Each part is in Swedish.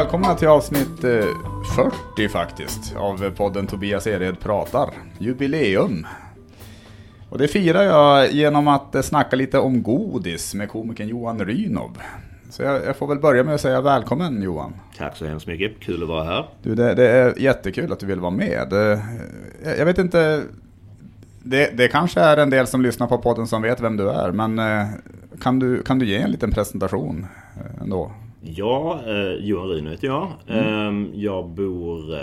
Välkomna till avsnitt eh, 40 faktiskt av podden Tobias Ered pratar. Jubileum. Och det firar jag genom att eh, snacka lite om godis med komikern Johan Rynov. Så jag, jag får väl börja med att säga välkommen Johan. Tack så hemskt mycket, kul att vara här. Du, det, det är jättekul att du vill vara med. Eh, Jag, jag vet inte, det, det kanske är en del som lyssnar på podden som vet vem du är, men eh, kan du, kan du ge en liten presentation eh, ändå? Ja, eh, Johan Ryno heter jag. Eh, jag bor eh,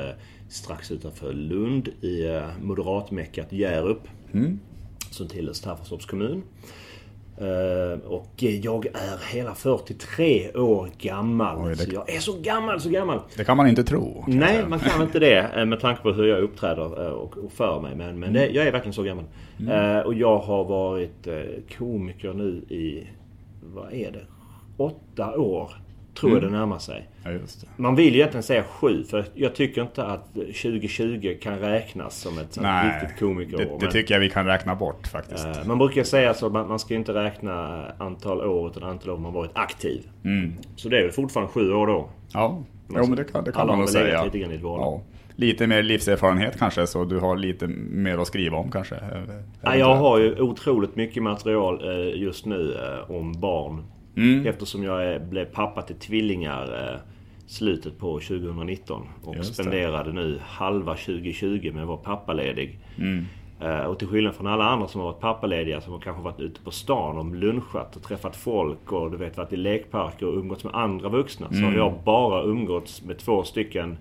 strax utanför Lund i eh, moderatmeckat Hjärup. Som tillhör Staffanstorps kommun. Eh, och jag är hela 43 år gammal. Oj, det- Så jag är så gammal, så gammal. Det kan man inte tro. Nej, man kan inte det eh, med tanke på hur jag uppträder eh, och och för mig. Men, men det, jag är verkligen så gammal. Eh, Och jag har varit komiker nu i, vad är det, åtta år. Tror jag det närmar sig. Ja, det. Man vill ju egentligen säga sju, för jag tycker inte att 2020 kan räknas som ett Nej, riktigt komikerår. det, det tycker jag vi kan räkna bort faktiskt. eh, man brukar säga så, man, man ska inte räkna antal år utan antal år man varit aktiv. Mm. Så det är väl fortfarande sju år då. Ja, jo, men det kan, det kan man nog säga. lite grann i ett val. Ja. Lite mer livserfarenhet kanske, så du har lite mer att skriva om kanske? Ja, jag har ju otroligt mycket material eh, just nu eh, om barn. Mm. Eftersom jag blev pappa till tvillingar eh, slutet på 2019. Och spenderade nu halva 2020 med att vara pappaledig. Mm. Eh, och till skillnad från alla andra som har varit pappalediga som har kanske varit ute på stan och lunchat och träffat folk och du vet varit i lekparker och umgåtts med andra vuxna. Så har jag bara umgåtts med två stycken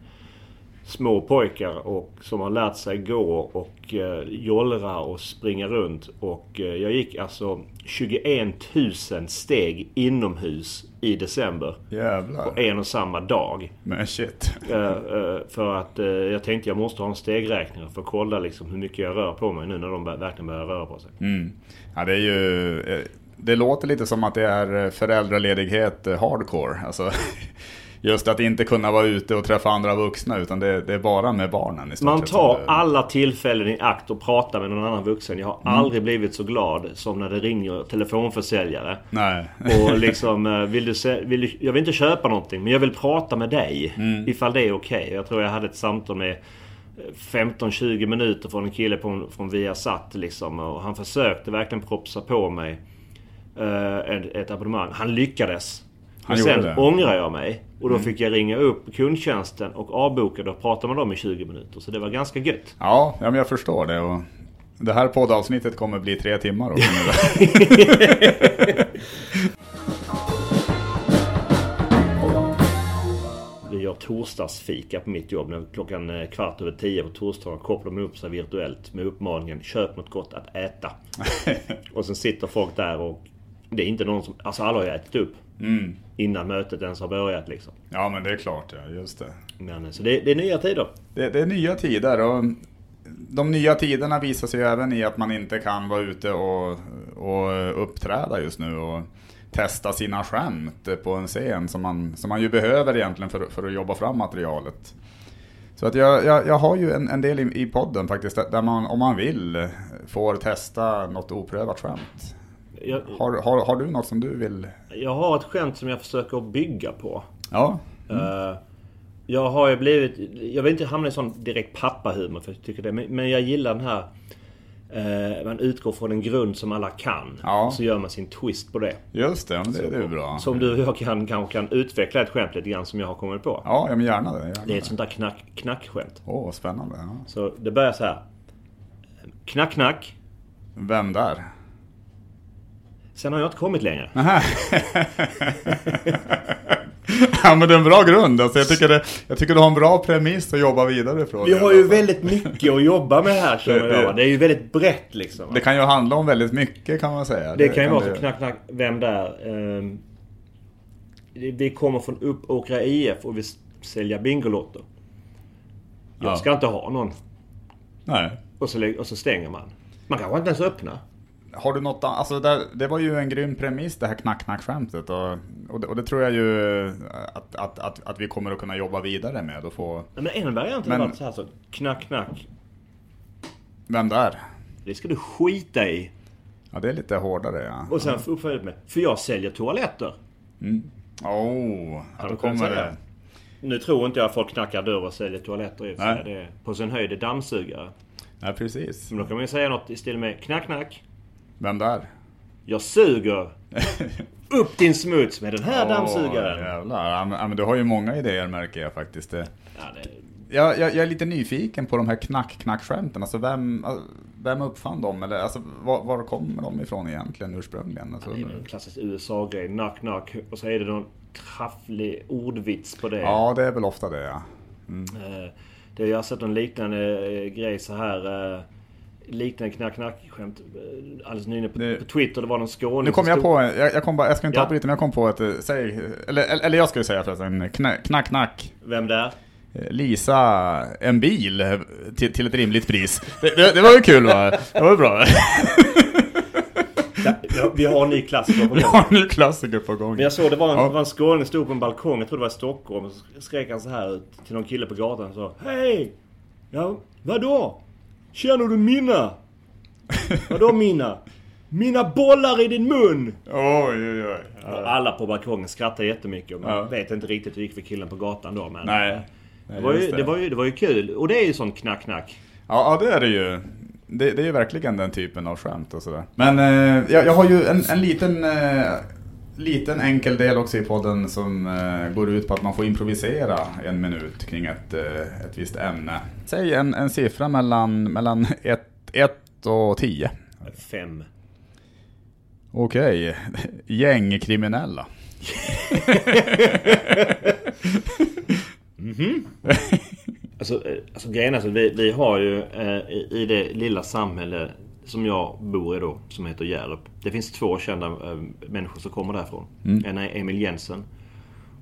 små pojkar och, som har lärt sig gå och eh, jollra och springa runt. Och eh, jag gick alltså 21 000 steg inomhus i december. Jävlar. På en och samma dag. Men shit. Eh, eh, för att eh, jag tänkte jag måste ha en stegräknare för att kolla liksom hur mycket jag rör på mig nu när de verkligen börjar röra på sig. Mm. Ja, det är ju... eh, Det låter lite som att det är eh, föräldraledighet hardcore. Alltså, just att inte kunna vara ute och träffa andra vuxna, utan det, det är bara med barnen i stort Man sett tar det- alla tillfällen i akt och pratar med någon annan vuxen. Jag har Mm. aldrig blivit så glad som när det ringer telefonförsäljare. Nej. Och liksom, eh, vill du, se, vill du, jag vill inte köpa någonting men jag vill prata med dig. Mm. Ifall det är okej. Jag tror jag hade ett samtal med eh, 15-20 minuter från en kille på, från Viasat liksom. Och han försökte verkligen propsa på mig eh, ett, ett abonnemang. Han lyckades. Han sen det. Mm. ångrar jag mig. Och då fick jag ringa upp kundtjänsten och avboka. Då pratade med dem i 20 minuter. Så det var ganska gött. Ja, ja, men jag förstår det. Och det här poddavsnittet kommer bli tre timmar. Då. Vi gör torsdagsfika på mitt jobb. När klockan eh, kvart över tio på torsdagen kopplar man upp sig virtuellt med uppmaningen Köp något gott att äta. och sen sitter folk där och det är inte någon som... Alltså alla har ju ätit upp. Innan mötet ens har börjat liksom. ja, men det är klart. Ja, just det. Men, eh, så det, det är nya tider. Det, det är nya tider och de nya tiderna visar sig även i att man inte kan vara ute och, och uppträda just nu och testa sina skämt på en scen som man, som man ju behöver egentligen för, för att jobba fram materialet. Så att jag, jag, jag har ju en, en del i, i podden faktiskt där man om man vill får testa något oprövat skämt. Jag, Har, har, har du något som du vill? jag har ett skämt som jag försöker bygga på. Ja, Eh, jag har ju blivit... Jag vill inte hamna i sån direkt pappahumor för jag tycker det. Men, men jag gillar den här... eh, man utgår från en grund som alla kan. Ja. Så gör man sin twist på det. just det. Det, det är bra. Som du och jag kan, kanske kan utveckla ett skämt lite grann som jag har kommit på. Ja, men gärna det. Gärna Det är ett sånt där knack, knackskämt. Åh, spännande. Ja. Så det börjar så här. Knack, knack. Vem där? Sen har jag inte kommit längre. Ja men det är en bra grund. Alltså, jag, tycker det, jag tycker du har en bra premiss att jobba vidare ifrån. Vi har ju väldigt mycket att jobba med här känner Det- det-. Det är ju väldigt brett liksom. Det kan ju handla om väldigt mycket kan man säga. Det kan ju vara så det- knack, knack. Vem där? Ehm, vi kommer från Uppåkra IF och vi säljer Bingolotter. Jag Ja. ska inte ha någon. Nej. Och så, och så stänger man. Man kanske inte ens öppnar. Har du något? Alltså det, det var ju en grym premiss det här knack-knack-skämtet. Och, och, det, och det tror jag ju att, att, att, att vi kommer att kunna jobba vidare med och få... Nej, Men en variant hade varit så här så. Knack, knack. Vem där? Det ska du skita i. Ja det är lite hårdare ja. Och sen uppföljt med. För jag säljer toaletter. Oh, ja, Har då kommer det. Nu tror inte jag att folk knackar dörr och säljer toaletter i och för sig. Nej. På sin höjd är dammsugare. Ja, precis. Men då kan man ju säga något i stil med knack knack. Vem där? Jag suger upp din smuts med den här dammsugaren. Åh, jävlar. Ja, men, ja, men du har ju många idéer märker jag faktiskt. Det- Ja, det, Jag, jag, jag är lite nyfiken på de här knack-knack-skämten. Alltså vem, vem uppfann dem? Eller alltså, var, var kommer de ifrån egentligen ursprungligen? Alltså, det är väl en klassisk USA-grej. Knock. Och så är det någon trafflig ordvits på det. ja, det är väl ofta det ja. Eh, Det, jag har sett en liknande eh, grej så här. Liknande knack knack skämt eh, alldeles nyligen på, på Twitter. Det var någon skåning Nu kom jag på, jag, jag, kom bara, jag ska inte Ja. avbryta men jag kom på att, eh, säg, eller, eller jag skulle säga förresten, knack, knack, knack. Vem där? Eh, Lisa en bil till, till ett rimligt pris. Det, det, det var ju kul va? Det var ju bra. Ja, vi har en ny klassiker på Vi gång. har en ny klassiker på gång. Men jag såg det var en, Ja. var en skåning stod på en balkong, jag tror det var i Stockholm. Så skrek han så här ut till någon kille på gatan och sa Hej! Ja, vadå? Känner du mina? Vadå mina? Mina bollar i din mun! Oj, oj, oj. Alla på balkongen skrattade jättemycket. Och man Ja. vet inte riktigt hur det gick för killen på gatan då. Men Nej. det, var ju, just det. var ju, det var ju kul. Och det är ju sån knack-knack. Ja, ja, det är det ju. Det, det är ju verkligen den typen av skämt och sådär. Men eh, jag, jag har ju en, en liten, eh, liten enkel del också i podden som eh, går ut på att man får improvisera en minut kring ett, eh, ett visst ämne. Säg en, en siffra mellan, mellan 1 och 10. Fem. Okej, gängkriminella. Alltså, eh, alltså grejen är att vi, vi har ju eh, i det lilla samhälle som jag bor i då, som heter Hjärup. Det finns två kända eh, människor som kommer därifrån. En är Emil Jensen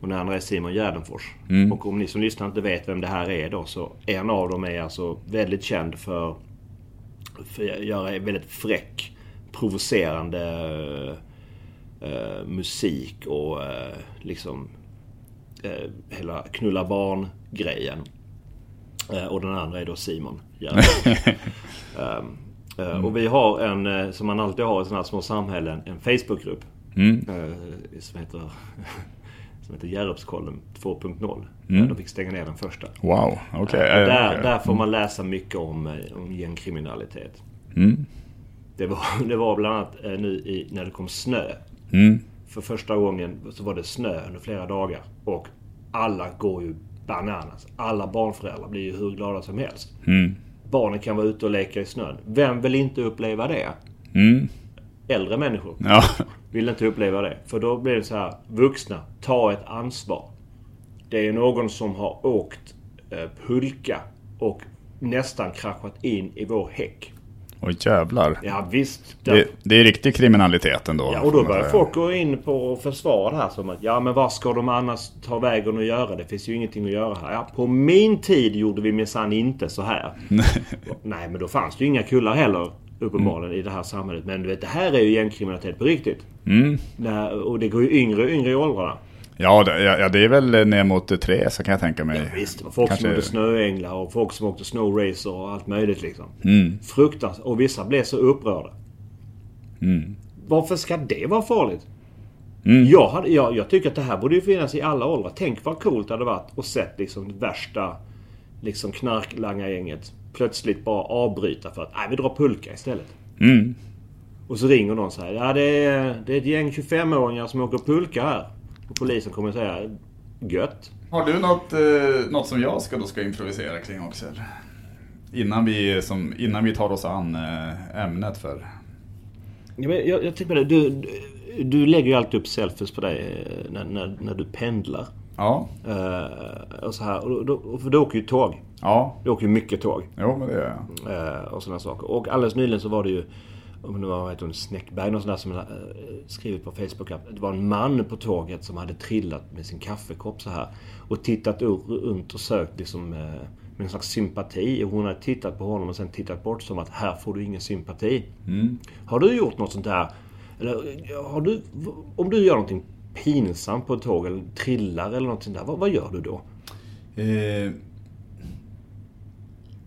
och den andra är Simon Gärdenfors. Och om ni som lyssnar inte vet vem det här är då så en av dem är alltså väldigt känd för, för att göra väldigt fräck, provocerande eh, musik och eh, liksom hela knulla barn-grejen. Och den andra är då Simon. Gärdenfors. Ehm, eh, Och vi har en, eh, som man alltid har i sådana här små samhällen, en Facebookgrupp. eh, Som heter, som heter Hjärupskollen 2.0. Mm. De fick stänga ner den första. Wow, okej. Eh, där, okej. där får man läsa mycket om, om gängkriminalitet. Mm. Det var, det var bland annat nu i, när det kom snö. Mm. För första gången så var det snö under flera dagar. Och alla går ju bananas. Alla barnföräldrar blir ju hur glada som helst. Mm. Barnen kan vara ute och leka i snön. Vem vill inte uppleva det? Mm. Äldre människor Ja. vill inte uppleva det. För då blir det så här, vuxna, ta ett ansvar. Det är någon som har åkt eh, pulka och nästan kraschat in i vår häck. Oj jävlar. Ja visst. Det, det är riktig kriminalitet ändå. Ja, och då börjar folk gå in på och försvara det här som att ja men vad ska de annars ta vägen och göra? Det finns ju ingenting att göra här. Ja, på min tid gjorde vi minsann inte så här. Nej men då fanns det ju inga kullar heller uppenbarligen i det här samhället. Men du vet det här är ju gängkriminalitet på riktigt. Mm. Det här, och det går ju yngre och yngre i åldrarna. Ja, det, ja, ja, det är väl ner mot tre så kan jag tänka mig. Visst, det var folk Kanske- som åkte snöänglar och folk som åkte snowracer och allt möjligt liksom. Mm. Fruktansvärt. Och vissa blev så upprörda. Mm. Varför ska det vara farligt? Mm. Jag, hade, jag, jag tycker att det här borde ju finnas i alla åldrar. Tänk vad coolt det hade varit att sett liksom det värsta liksom knarklangargänget plötsligt bara avbryta för att nej, vi drar pulka istället. Mm. Och så ringer någon så här. Ja, det är, det är ett gäng 25-åringar som åker pulka här. Och polisen kommer säga gött. Har du något, eh, något som jag ska, då ska improvisera kring också? Eller? Innan, vi, som, innan vi tar oss an eh, ämnet för... Ja, men jag, jag tänker på det. Du, du, du lägger ju alltid upp selfies på dig eh, när, när, när du pendlar. Ja, Eh, och så här. Och då, för du åker ju tåg. ja, Du åker ju mycket tåg. jo men det gör jag. Eh, och sådana saker. Och alldeles nyligen så var det ju om det var hon, Snäckberg någon sån där som eh, skrivit på Facebook att det var en man på tåget som hade trillat med sin kaffekopp så här. Och tittat runt och sökt liksom eh, med en slags sympati. Och hon hade tittat på honom och sen tittat bort som att här får du ingen sympati. Mm. Har du gjort något sånt där? Eller har du, om du gör någonting pinsamt på ett tåg eller trillar eller något sånt där. Vad, vad gör du då? Eh,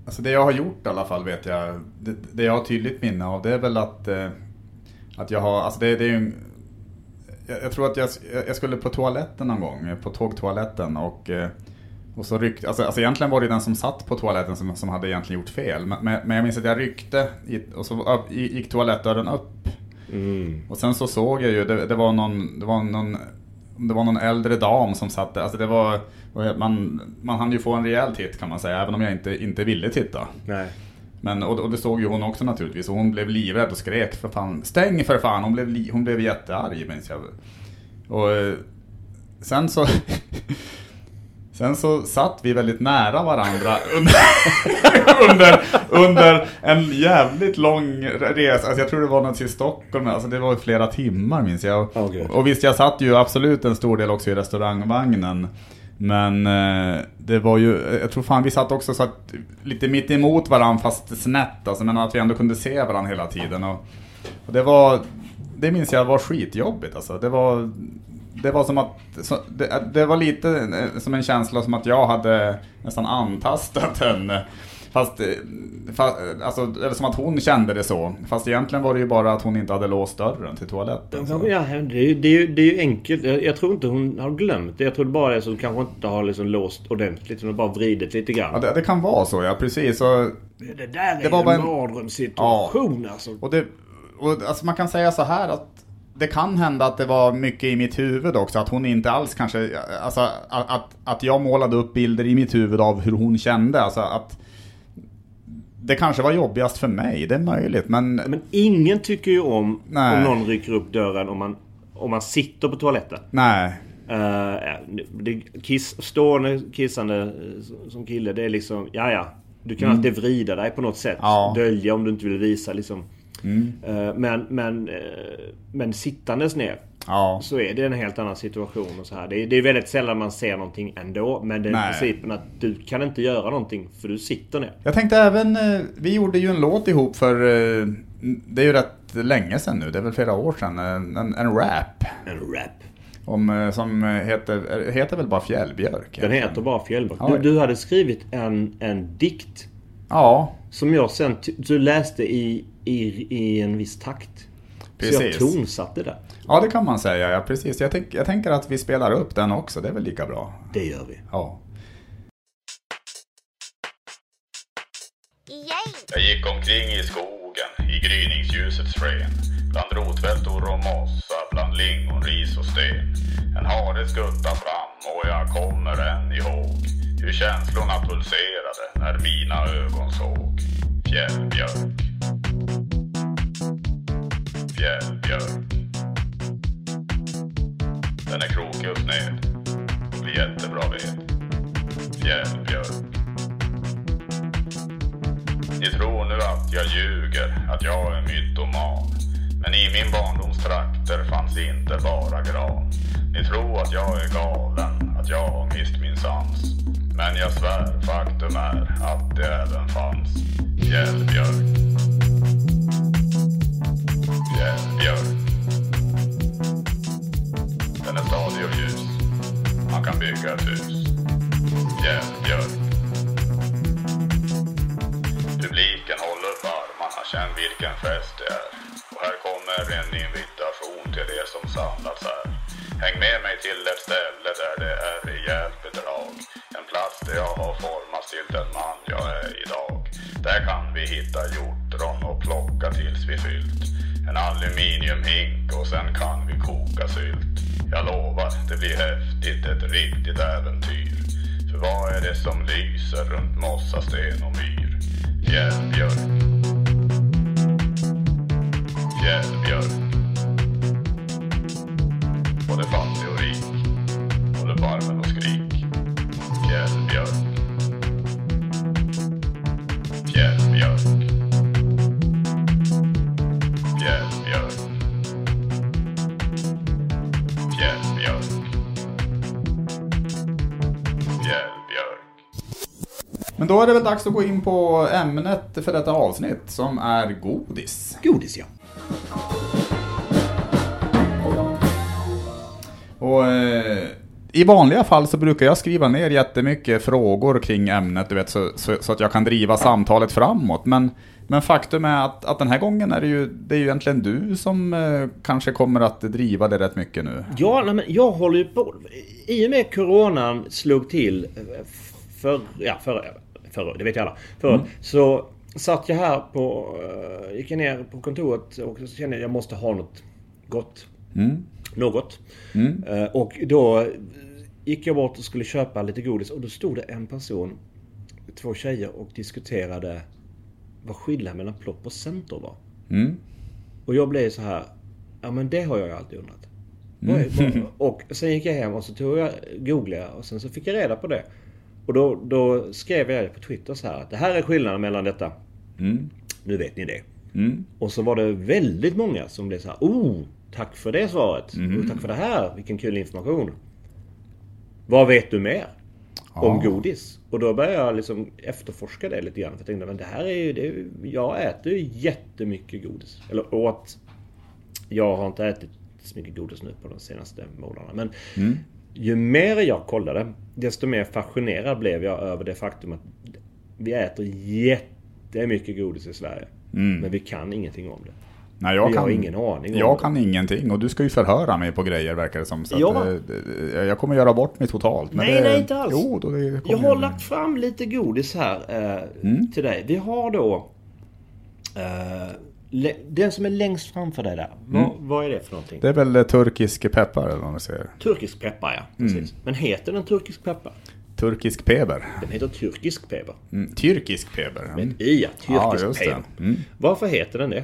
alltså det jag har gjort i alla fall vet jag, det, det jag har tydligt minne av det är väl att, eh, att jag har, alltså det, det är ju en, jag, jag tror att jag, jag skulle på toaletten någon gång, på tågtoaletten och eh, Och så ryckte, alltså, alltså egentligen var det den som satt på toaletten som, som hade egentligen gjort fel. Men, men jag minns att jag ryckte och så gick toalettdörren upp. Mm. Och sen så såg jag ju, det, det var någon, det var någon det var någon äldre dam som satt. Alltså det var, man, man hann ju få en rejäl titt kan man säga, även om jag inte, inte ville titta. Nej. Men, och, och det såg ju hon också naturligtvis. Och hon blev livrädd och skrek för fan. Stäng för fan! Hon blev, hon blev jättearg minns jag. Och eh, sen så... Sen så satt vi väldigt nära varandra under, under, under en jävligt lång resa. Alltså jag tror det var något till Stockholm. Alltså det var flera timmar minns jag. Okay. Och visst, jag satt ju absolut en stor del också i restaurangvagnen. Men eh, det var ju, jag tror fan vi satt också så att, lite mitt emot varandra fast snett alltså, men att vi ändå kunde se varandra hela tiden. Och, och det var, det minns jag var skitjobbigt alltså. Det var, det var som att, så, det, det, var lite eh, som en känsla som att jag hade nästan antastat henne. Fast, eh, fast alltså, eller som att hon kände det så. Fast egentligen var det ju bara att hon inte hade låst dörren till toaletten. Så. Ja, det, är ju, det, är ju, det är ju enkelt. Jag, jag, tror inte hon har glömt det. Jag tror bara det är så att hon kanske inte har liksom låst ordentligt. Hon har bara vridit lite grann. Ja, det, det kan vara så, ja precis. Och, det där är det var en mardrömssituation ja. alltså. Och, det, och alltså man kan säga så här att det kan hända att det var mycket i mitt huvud också, att hon inte alls kanske, alltså att, att, att jag målade upp bilder i mitt huvud av hur hon kände, alltså att det kanske var jobbigast för mig, det är möjligt, men... Men ingen tycker ju om Nej. om någon rycker upp dörren om man, om man sitter på toaletten. Nej. Uh, kiss, stående kissande eh, som kille, det är liksom, ja ja. Du kan mm. alltid vrida dig på något sätt. Ja. Dölja om du inte vill visa liksom. Mm. Uh, men, men, uh, men sittandes ner ja. så är det en helt annan situation. Och så här. Det, är, det är väldigt sällan man ser någonting ändå. Men det är principen att du kan inte göra någonting för du sitter ner. Jag tänkte även, eh, vi gjorde ju en låt ihop för, eh, det är ju rätt länge sedan nu, det är väl flera år sedan, en, en rap. En rap. Om, som heter, heter väl bara Fjällbjörk? Den heter bara Fjällbjörk. Ja. Du, du, hade skrivit en, en dikt. Ja. Som jag sen du läste i, i, i en viss takt. Precis. Så jag tonsatte det. Ja, det kan man säga. Ja, precis. Jag, tänk, jag tänker att vi spelar upp den också. Det är väl lika bra? Det gör vi. Ja. Jag gick omkring i skogen i gryningsljusets sken. Bland rotvältor och mossa, bland lingon, ris och sten. En hare skuttade fram och jag kommer än ihåg hur känslorna pulserade när mina ögon såg fjällbjörk. Fjällbjörk. Den är krokig och sned. Blir jättebra ved. Fjällbjörk. Ni tror nu att jag ljuger, att jag är mytoman. Men i min barndoms trakter fanns inte bara gran. Ni tror att jag är galen, att jag har mist min sans. Men jag svär, faktum är att det även fanns fjällbjörk. Eh, Fjällbjörk. Den är stadig och ljus. Man kan bygga ett hus. Fjällbjörk. Publiken håller upp armarna, känn vilken fest det är. Och här kommer en invitation till er som samlats här. Häng med mig till ett ställe där det är rejält bedrag. En plats där jag har formats till den man jag är idag. Där kan vi hitta hjortron och plocka tills vi fyllt. En aluminiumhink och sen kan vi koka sylt. Jag lovar, det blir häftigt, ett riktigt äventyr. För vad är det som lyser runt mossa, sten och myr? Fjällbjörk. Fjällbjörk. Både fattig och rik. Både farmen och skrik. Fjällbjörk. Fjällbjörk. Men då är det väl dags att gå in på ämnet för detta avsnitt som är godis. Godis ja. Och eh, i vanliga fall så brukar jag skriva ner jättemycket frågor kring ämnet, du vet, så, så, så att jag kan driva samtalet framåt. Men, men faktum är att, att den här gången är det ju, det är ju egentligen du som eh, kanske kommer att driva det rätt mycket nu. Ja, men jag håller ju på. I och med coronan slog till för, ja, förra, förra, det vet ju alla. Förra, så satt jag här på... eh, Gick jag ner på kontoret och så kände jag att jag måste ha något gott. Något. Eh, Och då gick jag bort och skulle köpa lite godis och då stod det en person, två tjejer och diskuterade vad skillnaden mellan plopp och center var. Och jag blev så här, ja men det har jag ju alltid undrat. Vad- Och sen gick jag hem och så tog jag, googlade och sen så fick jag reda på det. Och då, då skrev jag det på Twitter så här att det här är skillnaden mellan detta. Nu vet ni det. Och så var det väldigt många som blev så här, oh, tack för det svaret. Och tack för det här, vilken kul information. Vad vet du mer? Om godis. Och då började jag liksom efterforska det lite grann. För jag tänkte, men det här är ju... Det är, ju- jag äter ju jättemycket godis. Eller åt. Jag har inte ätit så mycket godis nu på de senaste månaderna. Men ju mer jag kollade, desto mer fascinerad blev jag över det faktum att vi äter jättemycket godis i Sverige. Men vi kan ingenting om det. Nej, jag Vi kan, har ingen aning om Jag det. kan ingenting och du ska ju förhöra mig på grejer verkar det som. Så Ja. att, eh, det- jag kommer göra bort mig totalt. Nej, det, nej, inte alls. Jo, då Jag har lagt fram lite godis här eh, Mm. till dig. Vi har då... Eh, den som är längst framför dig där. Vad, vad är det för någonting? Mm. Det är väl eh, turkisk peppar eller vad man säger. Turkisk peppar ja. Mm. Precis. Men heter den turkisk peppar? Turkisk peber. Den heter turkisk peppar. Mm. Tyrkisk peber. Med Mm. ett i ja. Ja, Turkisk det. peppar. Mm. Varför heter den det?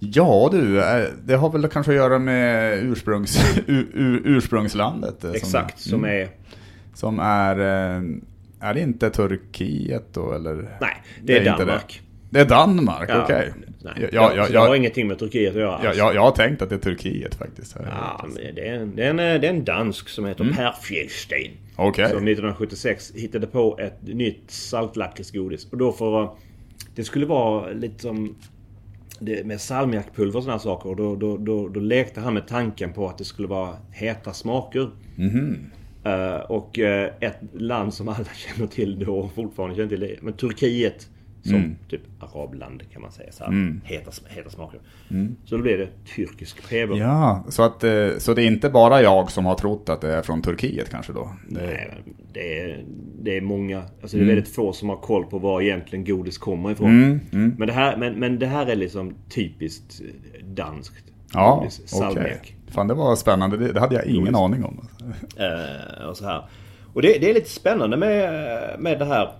Ja du, eh, det har väl kanske att göra med ursprungs, ur, ur, ursprungslandet. eh, som- Exakt. Som är... Som är... eh, Är det inte Turkiet då eller? Nej, det är, inte Danmark. Det. det är Danmark, Ja, okej. Nej, Ja, ja, ja, så ja, det har ingenting med Turkiet att göra. ja, alls. ja, jag har tänkt att det är Turkiet faktiskt. Ja, men det, är en, det, är en, det är en dansk som heter Per Fjellstein. Mm. Okej. Som 1976 hittade på ett nytt saltlakritsgodis. Och då för. Det skulle vara lite som... Det, med salmiakpulver och sådana saker. Och då, då, då, då lekte han med tanken på att det skulle vara heta smaker. Eh, och eh, ett land som alla känner till då och fortfarande känner till det. Men Turkiet. Som typ arabland kan man säga. Så här, heta, heta smaker. Så då blev det turkisk peber. Ja, så, att, eh, så det är inte bara jag som har trott att det är från Turkiet kanske då? Det, Nej, det är, det är många. Alltså det är Mm. väldigt få som har koll på var egentligen godis kommer ifrån. mm. Men, det här, men, men det här är liksom typiskt eh, danskt. ja, godis. okej. Salmiak. Fan, det var spännande. Det, det hade jag ingen aning om. Eh, och så här. Och det, det är lite spännande med, med det här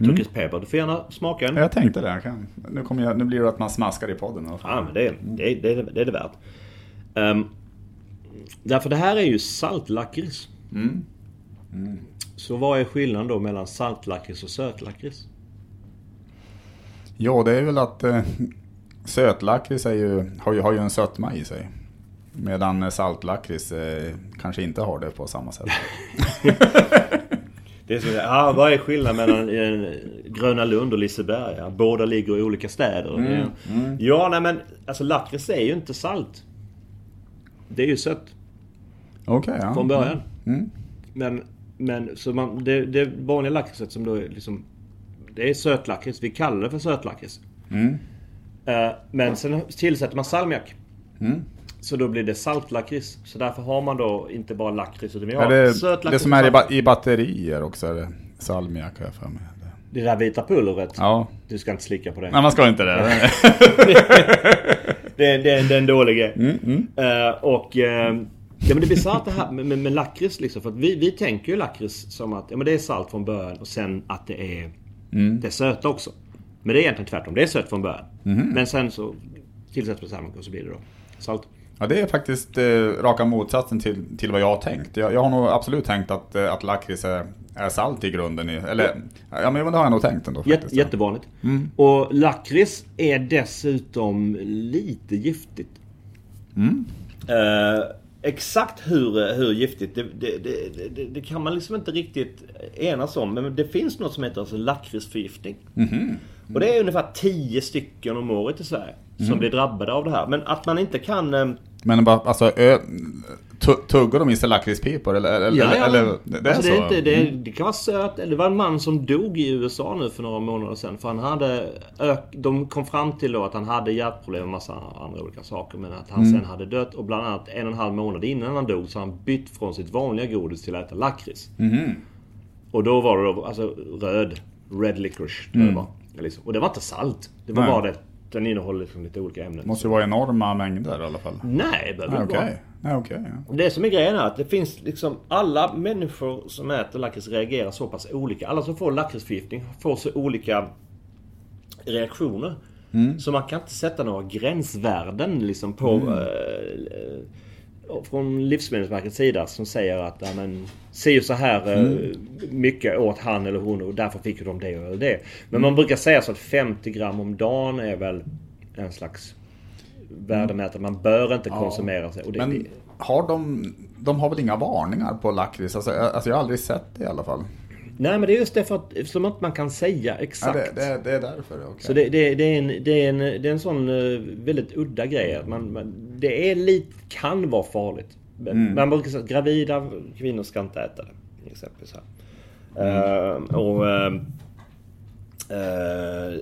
Mm. turkisk peppar. Du får gärna smaka en. Jag tänkte det. Kan, nu, kommer jag, nu blir det att man smaskar i podden. Ja, men det, det, det, det är det värt. Um, därför det här är ju saltlakrits. Mm. Så vad är skillnaden då mellan saltlakrits och sötlakrits? Ja, det är väl att eh, sötlakrits ju, har, ju, har ju en sötma i sig. Medan saltlakrits eh, kanske inte har det på samma sätt. Det är så, ja, vad är skillnaden mellan Gröna Lund och Liseberg? Båda ligger i olika städer. Mm, Det- Ja, nej men alltså lakrits är ju inte salt. Det är ju sött Okej, ja. från början. Mm. Men, men så man, det, det vanliga lakritset som då är liksom... Det är sötlakrits. Vi kallar det för sötlakrits. Mm. Eh, Men sen tillsätter man salmiak. Mm. Så då blir det saltlakrits. Så därför har man då inte bara lakrits utan vi har det, sötlakrits det som är i, ba, i batterier också, är det salmiak har jag för mig. Det där vita pulvret. Ja, Du ska inte slicka på det. nej man ska inte det. Det, det, det är en dålig grej. Mm, Eh, och... eh, ja men det är bisarrt det här med, med, med lakrits liksom. För att vi, vi tänker ju lakrits som att ja, men det är salt från början och sen att det är, Mm. det är söta också. Men det är egentligen tvärtom. Det är sött från början. Mm-hmm. Men sen så man salmiak och så blir det då salt. Ja, det är faktiskt eh, raka motsatsen till, till vad jag har tänkt. Jag, jag har nog absolut tänkt att, eh, att lakrits är, är salt i grunden. I, eller, ja men det har jag nog tänkt ändå Jätte, faktiskt. ja. jättevanligt. Mm. Och lakrits är dessutom lite giftigt. Mm. Eh, exakt hur, hur giftigt, det, det, det, det, kan man liksom inte riktigt enas om. Men det finns något som heter alltså lakritsförgiftning. Mhm. Och det är ungefär 10 stycken om året i Sverige Mhm. som blir drabbade av det här. Men att man inte kan... Men bara, alltså, ö, tu- tuggar de i sig lakritspipor? Eller, eller, Ja, ja. eller det, är alltså, så? det, är inte, det, är- det kan vara sött. Det var en man som dog i USA nu för några månader sedan. För han hade... Ök, de kom fram till då att han hade hjärtproblem och massa andra olika saker. Men att han sen hade dött. Och bland annat en och en halv månad innan han dog så han bytt från sitt vanliga godis till att äta lakrits. Och då var det då, alltså röd. Red licorice. jag Det var. Liksom. Och det var inte salt. Det var Nej. bara det. Den innehåller liksom lite olika ämnen. Måste ju vara enorma mängder i alla fall. Nej, det behöver Nej, inte vara. Nej, okej. ja. Det som är grejen är att det finns liksom alla människor som äter lakrits reagerar så pass olika. Alla som får lakritsförgiftning får så olika reaktioner. Så man kan inte sätta några gränsvärden liksom på eh, eh, från Livsmedelsverkets sida som säger att ja, men, och så här eh, mycket åt han eller hon och därför fick de det eller det. Men man brukar säga så att 50 gram om dagen är väl en slags värdemätare. Man bör inte konsumera sig. Och det, Men har de, de har väl inga varningar på lakrits? Alltså, alltså jag har aldrig sett det i alla fall. Nej men det är just därför att som att man kan säga Ja, exakt. det, det, det är därför. okej. Så det, det, det, är en, det, är en, det är en sån eh, väldigt udda grej. att Man, man, det är lite, kan vara farligt. Men Man brukar säga att gravida kvinnor ska inte äta det. Exempelvis här. Eh, och, eh, eh,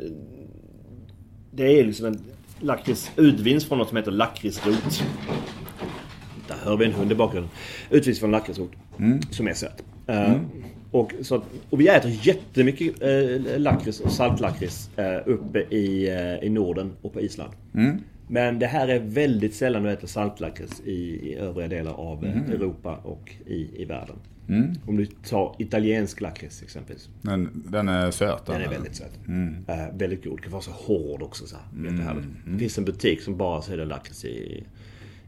det är liksom en lakrits utvinns från något som heter lakritsrot. Där hör vi en hund i bakgrunden. Utvinns från lakritsrot. Som är söt. Eh, och, så, att- och vi äter jättemycket eh, lakrits och saltlakrits eh, uppe i, eh, i Norden och på Island. Men det här är väldigt sällan du äter saltlakrits i, i övriga delar av eh, Europa och i, i världen. Om du tar italiensk lakrits exempelvis. Den, den är söt. Den är eller? väldigt söt. Eh, väldigt god. Kan vara så hård också. Så här. Jättehärligt. Det finns en butik som bara säljer lakrits i,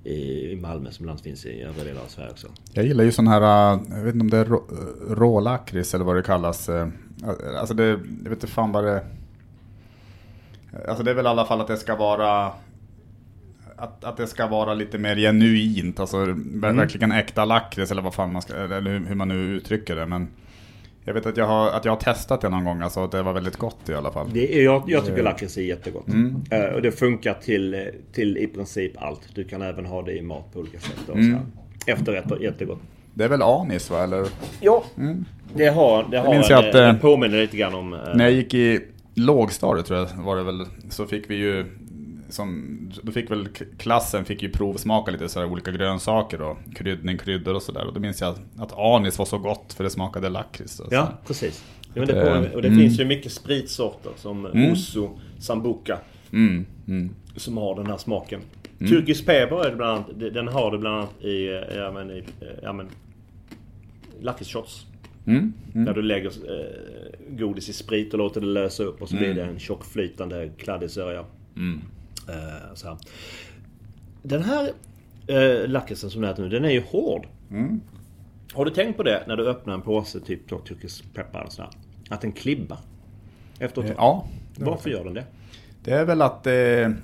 i, i Malmö som ibland finns i övriga delar av Sverige också. Jag gillar ju sån här, äh, jag vet inte om det är rå, rålakrits eller vad det kallas. äh, Alltså det, jag vet inte fan vad det... Alltså det är väl i alla fall att det ska vara... Att, att det ska vara lite mer genuint, alltså ver- verkligen äkta lakrits eller vad fan man ska, eller hur, hur man nu uttrycker det. Men jag vet att jag har, att jag har testat det någon gång, alltså att det var väldigt gott i alla fall. Det jag, jag tycker lakrits är jättegott. Eh, och det funkar till, eh, till i princip allt. Du kan även ha det i mat på olika sätt. Och här. Efterrätter, jättegott. Det är väl anis va, eller? Ja, det har, det har minns en, jag att, det eh, påminner lite grann om... eh, När jag gick i lågstadiet tror jag var det väl, så fick vi ju som, då fick väl klassen fick ju provsmaka lite så olika grönsaker och kryddning, kryddor och sådär. Och då minns jag att anis var så gott för det smakade lakrits. och så. Ja, precis. Ja, det Eh, påminner- och det mm. finns ju mycket spritsorter som Oso, Sambuca. Mm, mm. Som har den här smaken. Turkisk peber är det bland annat, den har det bland annat i, eh, ja men, i eh, ja, men, lakritsshots. Mm, mm. Där du lägger eh, godis i sprit och låter det lösa upp och så blir det en tjock flytande kladdig sörja. Mm. Eh, så här. Den här eh, lakritsen som du äter nu, den är ju hård. Mm. Har du tänkt på det när du öppnar en påse, typ då, turkisk peppar och sådär? Att den klibbar? Efter ett tag. Ja, Varför gör den det? det är väl att det,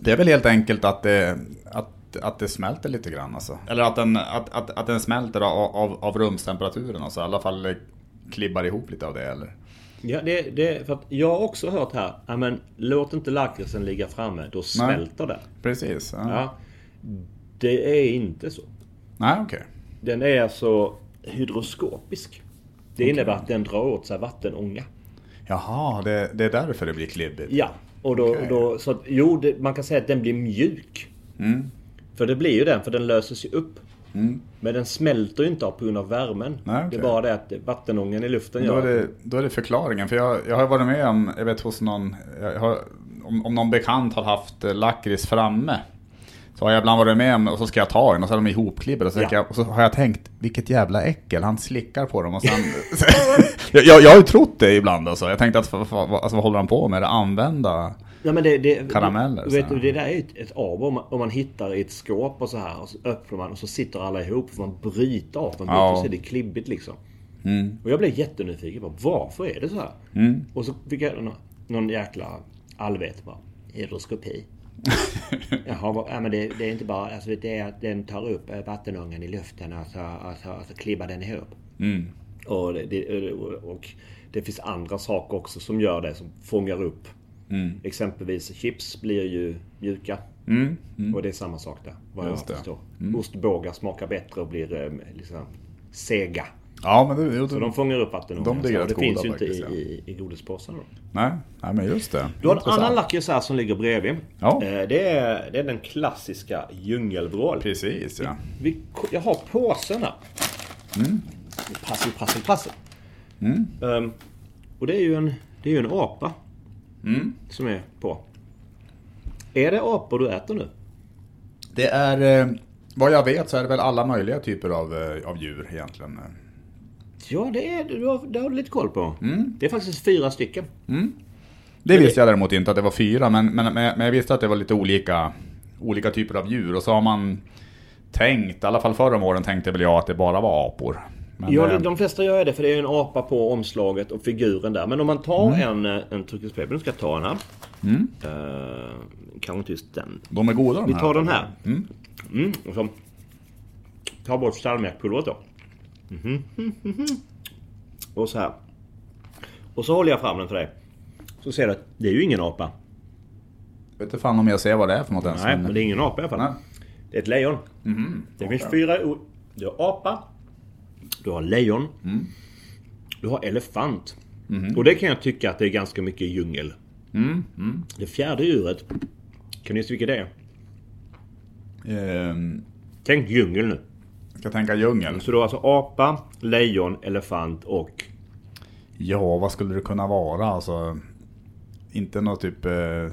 det är väl helt enkelt att det, att, att det smälter lite grann alltså. Eller att den, att, att, att den smälter av, av, av rumstemperaturen alltså. I alla fall eh, klibbar ihop lite av det eller? Ja, det, det, för att jag har också hört här, men låt inte lakritsen ligga framme, då smälter den. Precis. Ja. Ja, det är inte så. Nej, okej. Den är alltså hydroskopisk. Det innebär att den drar åt sig vattenånga. Jaha, det, det är därför det blir klibbigt. Ja, och då, Okej. då så att, jo, det, man kan säga att den blir mjuk. Mm. För det blir ju den, för den löses ju upp. Mm. Men den smälter ju inte av på grund av värmen. Nej, okej. Det är bara det att vattenången i luften Då gör är, det, då är det förklaringen. För jag, jag har varit med om, jag vet hos någon, har, om, om någon bekant har haft eh, lakrits framme. Så har jag ibland varit med om, och så ska jag ta en och så är de ihopklibbade. Och, så Ja. jag- och så har jag tänkt, vilket jävla äckel, han slickar på dem och sen... jag, jag, jag har ju trott det ibland alltså. Jag tänkte att, alltså, vad håller han på med? Det använda? Ja, men det, det, Karameller, Du vet, det där är ju ett, ett av om man, om man hittar i ett skåp och så här och så öppnar man och så sitter alla ihop. Får man bryta av dem Ja. och så är det klibbigt liksom. Mm. Och jag blev jättenyfiken på varför är det så här? Mm. Och så fick jag någon, någon jäkla allvet bara. Hydroskopi. Jaha, vad- ja, men det, det är inte bara alltså det är att den tar upp eh, vattenångan i luften och så, och så, och så klibbar den ihop. Mm. Och det, det, och det finns andra saker också som gör det, som fångar upp. Mm. Exempelvis chips blir ju mjuka. Mm. Mm. Och det är samma sak där, vad jag Just det. förstår. Ostbågar smakar bättre och blir eh, liksom sega. Ja, men det, jo, Så det, de fångar upp vattenångan. De Det finns ju inte faktiskt, ja. i, i, i godispåsarna. nej, nej, men just det. Du har en annan lakrits här som ligger bredvid. Ja. Eh, Det, är, det är den klassiska djungelvrål. Precis, ja. Vi, jag har påsen här. Mm. Prassel, prassel, prassel. Ehm, och det är ju en, det är ju en apa. Mm. Som är på. Är det apor du äter nu? Det är, eh, vad jag vet så är det väl alla möjliga typer av, eh, av djur egentligen. Ja, det, är, du har, det har du lite koll på. Det är faktiskt fyra stycken. Det visste jag däremot inte att det var fyra, men, men, men jag visste att det var lite olika, olika typer av djur. Och så har man tänkt, i alla fall förra om åren tänkte väl jag att det bara var apor. Men, Ja, eh, det- de flesta gör det för det är en apa på omslaget och figuren där. Men om man tar en, eh, en turkispaper, nu ska jag ta en här. Uh, kanske inte just den. de är goda de Vi här. tar den här. Mm. Mm, och så ta bort salmiakpulvret då. Mhm, mhm. Och så här. Och så håller jag fram den för dig. Så ser du att det är ju ingen apa. Vet inte fan om jag ser vad det är för något ens. Nej, men det är ingen apa i alla fall. Nej. Det är ett lejon. Det finns fyra. Du har apa. Du har lejon. Du har elefant. Och det kan jag tycka att det är ganska mycket djungel. Det fjärde djuret. Kan du gissa vilket det är? Ehm, Tänk djungel nu. ska tänka djungel. Så du har alltså apa, lejon, elefant och... Ja, vad skulle det kunna vara? Alltså, inte något typ eh,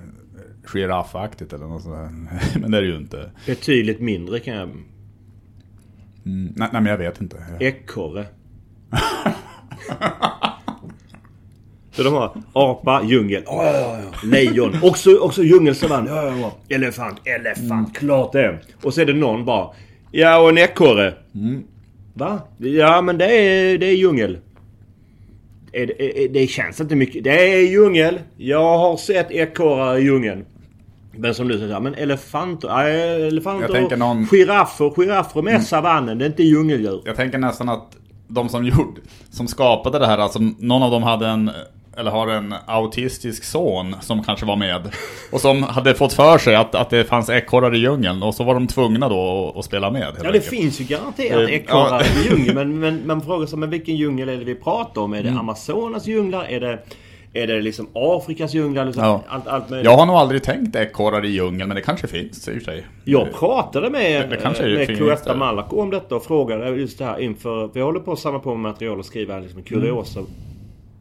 giraffaktigt eller något sånt där. Men det är det ju inte. Betydligt mindre kan jag... Mm, nej, nej, men jag vet inte. Ekorre. Så de har apa, djungel, ja, ja, ja. lejon, också, också djungelsavann, ja, ja, ja. elefant, elefant, klart det. Och så är det någon bara, ja och en ekorre. Va? Ja men det är, det är djungel. Det, är, det känns inte mycket. Det är djungel. Jag har sett ekorrar i djungeln. Men som du säger, men elefanter, nej, elefanter någon- giraffer, giraffer med savannen, det är inte djungeldjur. Jag tänker nästan att de som gjorde, som skapade det här, alltså någon av dem hade en, eller har en autistisk son som kanske var med. Och som hade fått för sig att, att det fanns ekorrar i djungeln och så var de tvungna då att, att spela med. Ja det enkelt. finns ju garanterat Eh, ekorrar i djungeln men, men man frågar sig men vilken djungel är det vi pratar om? Är det Amazonas djunglar? Är det, är det liksom Afrikas djunglar? Liksom Ja. allt, allt möjligt. Jag har nog aldrig tänkt ekorrar i djungeln, men det kanske finns i och för sig. Jag pratade med, Det- med Cloetta det. Malako om detta och frågade just det här inför... Vi håller på att samla på med material och skriva liksom en kuriosa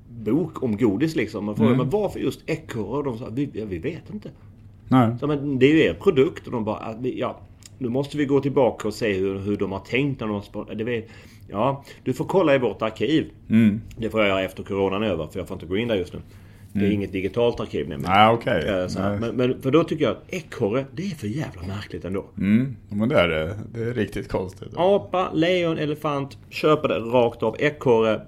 bok om godis liksom. Man frågade men varför just ekorrar? Och de sa vi, ja, vi vet inte. Nej. Så, men det är ju er produkt och de bara, ja, nu måste vi gå tillbaka och se hur, hur de har tänkt när de det vet, Ja, du får kolla i vårt arkiv. Mm. Det får jag göra efter coronan är över för jag får inte gå in där just nu. Det är inget digitalt arkiv nämligen. Här. Nej. Men, men för då tycker jag att ekorre, det är för jävla märkligt ändå. Mm, men det är det. Det är riktigt konstigt. Apa, lejon, elefant, köper det rakt av. Ekorre,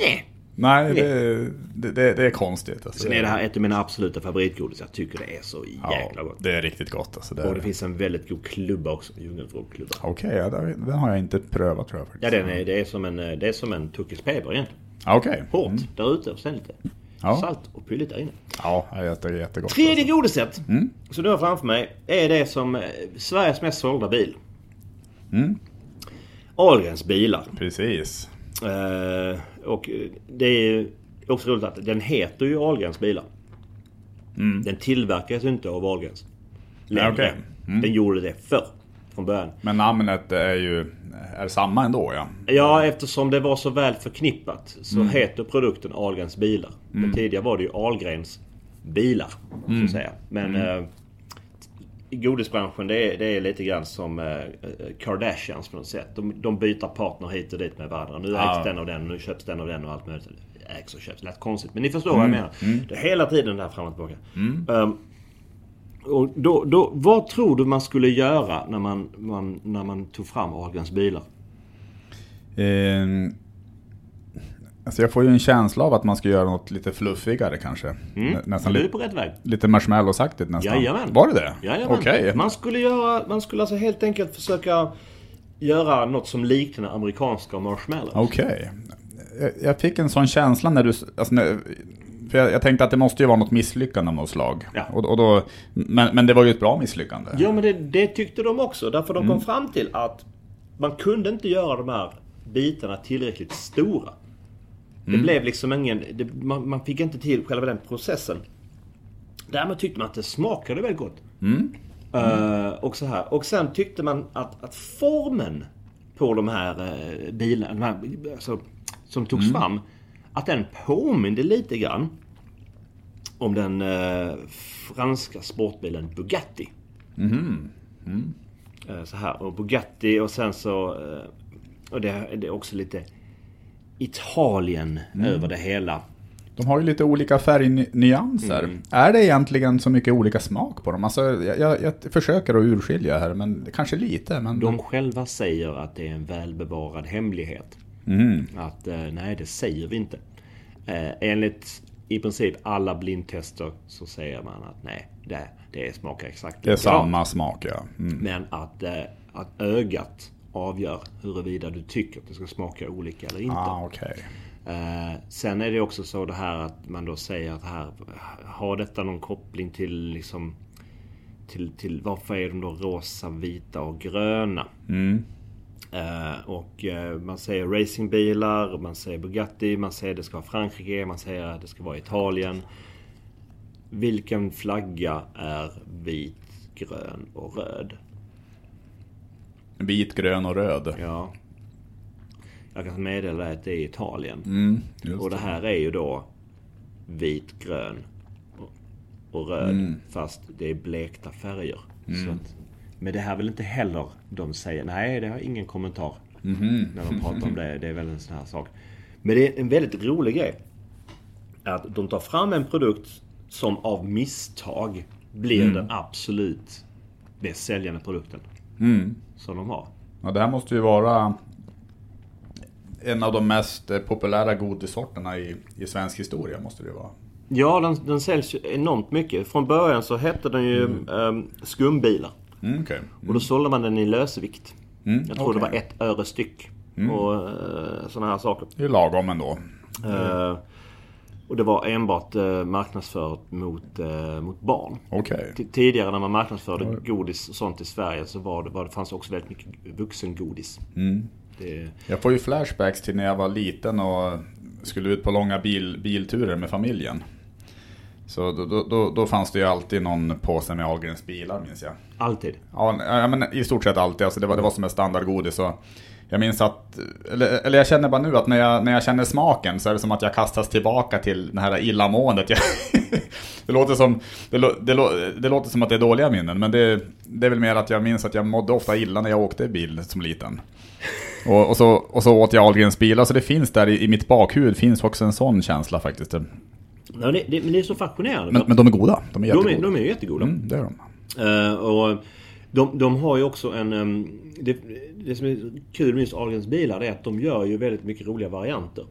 nej. Nej, det, det, det, är konstigt. Alltså. Sen är det här ett av mina absoluta favoritgodis. Jag tycker det är så jäkla ja, gott. det är riktigt gott. Alltså. Det Och det finns en väldigt god klubba också. Djungelvrålklubba. Okej, ja, det- den har jag inte prövat tror jag faktiskt. Ja, den är, det är som en, det är som en Peber egentligen. Ja, Okej. Hårt Mm. där ute och sen lite Ja. salt och pylligt där inne. Ja, det är jätte, jättegott. Tredje alltså. godiset som du har framför mig är det som eh, Sveriges mest sålda bil. Mm. Ahlgrens bilar. Precis. Eh, och eh, det är också roligt att den heter ju Ahlgrens bilar. Den tillverkas ju inte av Ahlgrens. Längre. Ja, okej. Mm. Den gjorde det förr. Från början. Men namnet är ju är samma ändå ja. Ja, eftersom det var så väl förknippat så Mm. heter produkten Ahlgrens bilar. Men tidigare var det ju Ahlgrens bilar. Så Mm. att säga. Men eh, i godisbranschen det är, det är lite grann som eh, Kardashians på något sätt. De, de byter partner hit och dit med varandra. Nu Ja. ägs den av den, nu köps den av den och allt möjligt. Ägs och köps, lät konstigt. Men ni förstår vad Mm. jag menar. Det är hela tiden där fram och tillbaka. Ehm, och då, då, vad tror du man skulle göra när man, man, när man tog fram Ahlgrens bilar? Ehm, alltså jag får ju en känsla av att man ska göra något lite fluffigare kanske. Nä- Nästan Du är lite, på rätt väg. lite marshmallows-aktigt nästan. Jajamän. Var det det? Jajamän. Okej. Man skulle göra, man skulle alltså helt enkelt försöka göra något som liknar amerikanska marshmallows. Okej. Jag- Jag fick en sån känsla när du... Alltså när, för jag, jag tänkte att det måste ju vara något misslyckande av något slag. Ja. Och, och då, men, men det var ju ett bra misslyckande. Ja men det, det tyckte de också. Därför de Mm. kom fram till att man kunde inte göra de här bitarna tillräckligt stora. Det Mm. blev liksom ingen... Det, man, man fick inte till själva den processen. Därmed tyckte man att det smakade väldigt gott. Mm. Eh, och så här. Och sen tyckte man att, att formen på de här uh, bilarna, de här, alltså, som togs fram, att den påminde lite grann om den eh, franska sportbilen Bugatti. Eh, så här. Och Bugatti och sen så... Eh, och det, det är också lite Italien över det hela. De har ju lite olika färgnyanser. Mm. Är det egentligen så mycket olika smak på dem? Alltså, jag, jag, jag försöker att urskilja här, men kanske lite. Men... De själva säger att det är en välbevarad hemlighet. Mm. Att eh, nej, det säger vi inte. Eh, enligt i princip alla blindtester så säger man att nej, det, det smakar exakt Det är likadant. samma smak, ja. Mm. Men att, eh, att ögat avgör huruvida du tycker att det ska smaka olika eller inte. Ah, okej. Eh, sen är det också så det här att man då säger att här, har detta någon koppling till liksom till, till varför är de då rosa, vita och gröna? Mm. Eh, och eh, man säger racingbilar, man säger Bugatti, man säger det ska vara Frankrike, man säger att det ska vara Italien. Vilken flagga är vit, grön och röd? Vit, grön och röd. Ja. Jag kan meddela dig att det är Italien. Mm, Och det här är ju då vit, grön och- röd. Mm. Fast det är blekta färger. Så att, men det här vill inte heller de säga. Nej, det har ingen kommentar. Mhm. När de pratar om det. Det är väl en sån här sak. Men det är en väldigt rolig grej. Att de tar fram en produkt som av misstag blir Mm. den absolut bäst säljande produkten. Mm. Som de har. Ja, det här måste ju vara en av de mest eh, populära godissorterna i, i svensk historia, måste det vara. Ja, den, den säljs ju enormt mycket. Från början så hette den ju ehm, skumbilar. Mm, okej. Och då sålde man den i lösvikt. Mm, Jag tror det okej. var ett öre styck. Och uh, sådana här saker. Det är lagom ändå. Eh, och det var enbart uh, marknadsfört mot, eh, mot barn. T- Tidigare när man marknadsförde godis och sånt i Sverige så var det, var det fanns också väldigt mycket vuxengodis. Mm. Det, Jag får ju flashbacks till när jag var liten och skulle ut på långa bil, bilturer med familjen. Så då, då, då, då fanns det ju alltid någon påse med Ahlgrens bilar minns jag. alltid. Ja, ja, men i stort sett alltid. Alltså det, var, det var som ett standardgodis. Och jag minns att, eller, eller jag känner bara nu att när jag, när jag känner smaken så är det som att jag kastas tillbaka till det här illamåendet. Jag, det, låter som, det, det, det låter som att det är dåliga minnen, men det, det är väl mer att jag minns att jag mådde ofta illa när jag åkte bil som liten. Och, och, så, och så åt jag Ahlgrens bilar, så det finns där i, i mitt bakhuvud finns också en sån känsla faktiskt. Ja, det, det, men det är så fascinerande. Men, men de är goda, de är de, jättegoda. är, de är jättegoda. Mm, det är de. Eh, och de, de har ju också en... ehm, det, det som är kul med just Ahlgrens bilar är att de gör ju väldigt mycket roliga varianter.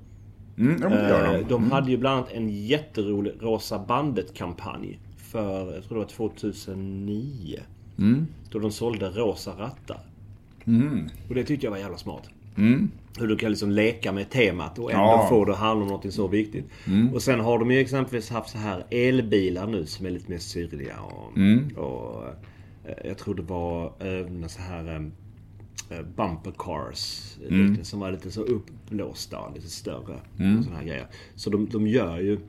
Mm, gör Eh, de. de hade ju bland annat en jätterolig Rosa bandet-kampanj. För, jag tror det var 2009. Mm. Då de sålde rosa rattar. Och det tyckte jag var jävla smart. Mm. Hur du kan liksom leka med temat och ändå Ja. få det att handla om något så viktigt. Och sen har de ju exempelvis haft så här elbilar nu som är lite mer syrliga. Och, och eh, jag tror det var även så här eh, bumper cars. Lite, som var lite så uppblåsta, lite större. Och såna här grejer. Så de, de gör ju...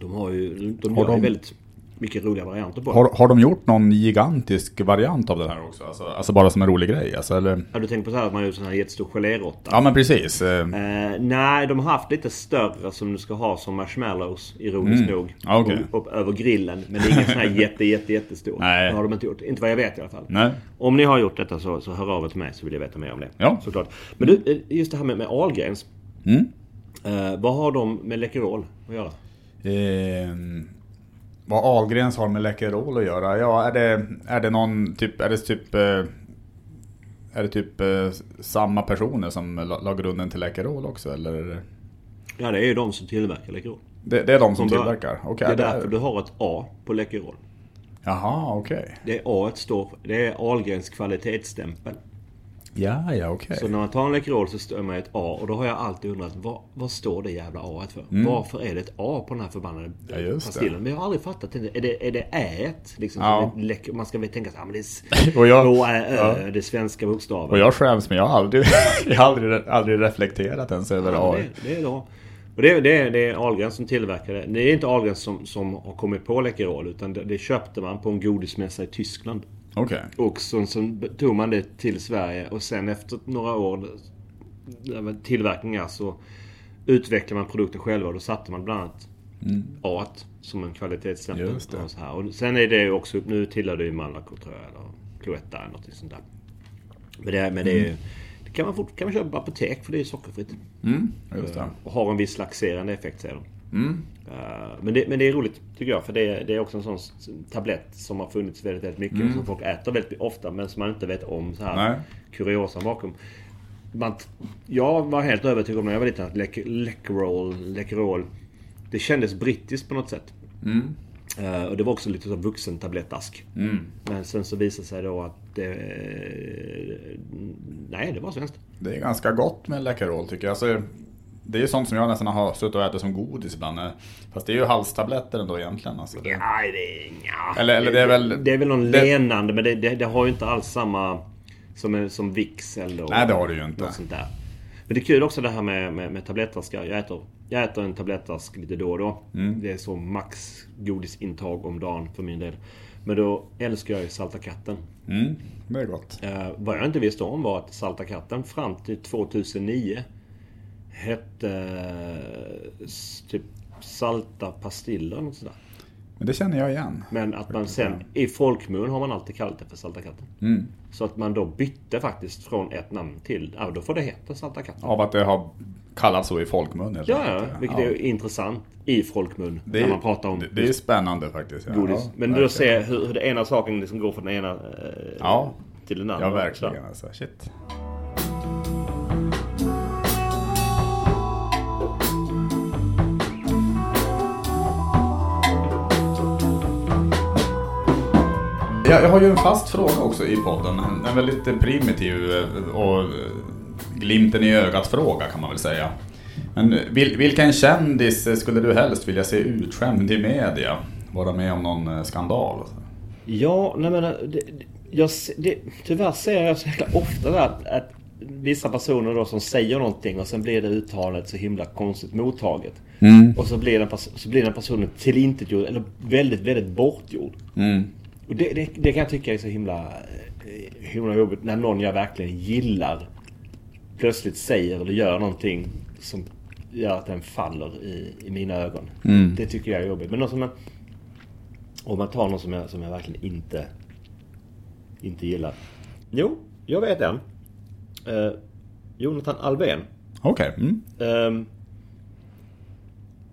De har ju, de Har gör ju de- väldigt mycket roliga varianter på. Har, har de gjort någon gigantisk variant av det här också? Alltså, alltså bara som en rolig grej? Alltså, eller? Har du tänkt på så här att man gör sån här jättestor geléråtta? Ja men precis. Eh, Eh, nej, de har haft lite större som du ska ha som marshmallows, ironiskt nog. Ja, okej. Upp, upp över grillen. Men det är ingen sån här jätte, jätte, jättestor. Nej. Det har de inte gjort. Inte vad jag vet i alla fall. Nej. Om ni har gjort detta så, så hör av er till mig så vill jag veta mer om det. Ja. Såklart. Men du, eh, just det här med, med Ahlgrens. Mm. Eh, vad har de med Läkerol att göra? Eh, vad Ahlgrens har med Läkerol att göra? Ja, är det, är det någon typ, är det typ eh, är det typ eh, samma personer som la, grunden till Läkerol också eller? Ja, det är ju de som tillverkar Läkerol. Det, det är de som början. tillverkar? Okej. det är därför du har ett A på Läkerol. Jaha, okej. Det A står det är Ahlgrens kvalitetsstämpel. Ja, ja, okej. Så när man tar en Läkerol så står man ett A och då har jag alltid undrat vad, vad står det jävla A för? Varför är det ett A på den här förbannade Mm. Ja, just det. pastillen? Men jag har aldrig fattat det. Är det, är det Ä? Liksom, Ja. som ett läck- man ska väl tänka så här, men det är Och jag- Ä, Ö, det svenska bokstäver. Och jag skäms men jag har aldrig, jag har aldrig, aldrig reflekterat ens över Ja, AI. det, det är bra. Och det, det, det är Ahlgrens som tillverkar det. Det är inte Ahlgrens som, som har kommit på Läkerol utan det, det köpte man på en godismässa i Tyskland. Okej. Och så, så tog man det till Sverige och sen efter några år tillverkningar så utvecklar man produkten själva och då satte man bland annat Mm. Art som en kvalitetsstämpel. Och så här. Och sen är det också, nu tillhör det ju Malaco tror jag, eller Cloetta eller något sånt där. Men det, men det, är, det kan, man fort, kan man köpa på apotek för det är sockerfritt. Mm, just det. Och har en viss laxerande effekt säger de. Mm. Eh, Men det, men det är roligt tycker jag för det, det är också en sån tablett som har funnits väldigt, väldigt mycket och som folk äter väldigt ofta men som man inte vet om så här Mm. Nej. kuriosan bakom. Man, jag var helt övertygad om när jag var liten att Läkerol, Läkerol det kändes brittiskt på något sätt. Mm. Eh, och det var också lite som vuxentablettask. Mm. Men sen så visade det sig då att det... Nej, det var svenskt. Det är ganska gott med Läkerol tycker jag. Alltså, det är ju sånt som jag nästan har suttit och ätit som godis ibland. Fast det är ju halstabletter ändå egentligen. Alltså, det... Nej, det är... nja. Eller- eller det är väl- Det är väl någon det- lenande, men det, det, det har ju inte alls samma... Som, som Vicks eller... Nej, det har det ju inte. Något sånt där. Men det är kul också det här med, med, med tablettaskar. Jag äter, jag äter en tablettask lite då och då. Mm. Det är så max godisintag om dagen för min del. Men då älskar jag ju Salta katten. Mm, det är gott. Eh, vad jag inte visste om var att Salta katten fram till 2009 hette eh, typ Salta pastiller något sådär. Men det känner jag igen. Men att man sen i folkmun har man alltid kallat det för Salta katten. Mm. Så att man då bytte faktiskt från ett namn till, ja då får det heta Salta katten. Av att det har kallats så i folkmun. helt Ja, ja, vilket Ja. är intressant i folkmun. Det är, när man pratar om det, det är spännande faktiskt. Ja. godis. Ja, Men då verkligen. ser hur, hur det ena saken liksom går från den ena eh, Ja. till den andra. Ja, verkligen. Så. Alltså. Shit. Ja, jag har ju en fast fråga också i podden. En- väldigt primitiv eh, och eh, glimten i ögat fråga kan man väl säga. Men vil, vilken kändis skulle du helst vilja se utskämd i media? Vara med om någon eh, skandal? Ja, nej men det, jag, det, tyvärr ser jag så jävla ofta där att vissa personer då som säger någonting och sen blir det uttalet så himla konstigt mottaget. Mm. Och så blir den, så blir den personen tillintetgjord eller väldigt, väldigt bortgjord. Mm. Och det, det, det kan jag tycka är så himla, eh, himla jobbigt när någon jag verkligen gillar plötsligt säger eller gör någonting som gör att den faller i, i mina ögon. Mm. Det tycker jag är jobbigt. Men någon som jag, om man tar någon som jag, som jag verkligen inte, inte gillar. Jo, jag vet en. Eh, Jonathan Alvén. Okej. Mm. Ehm,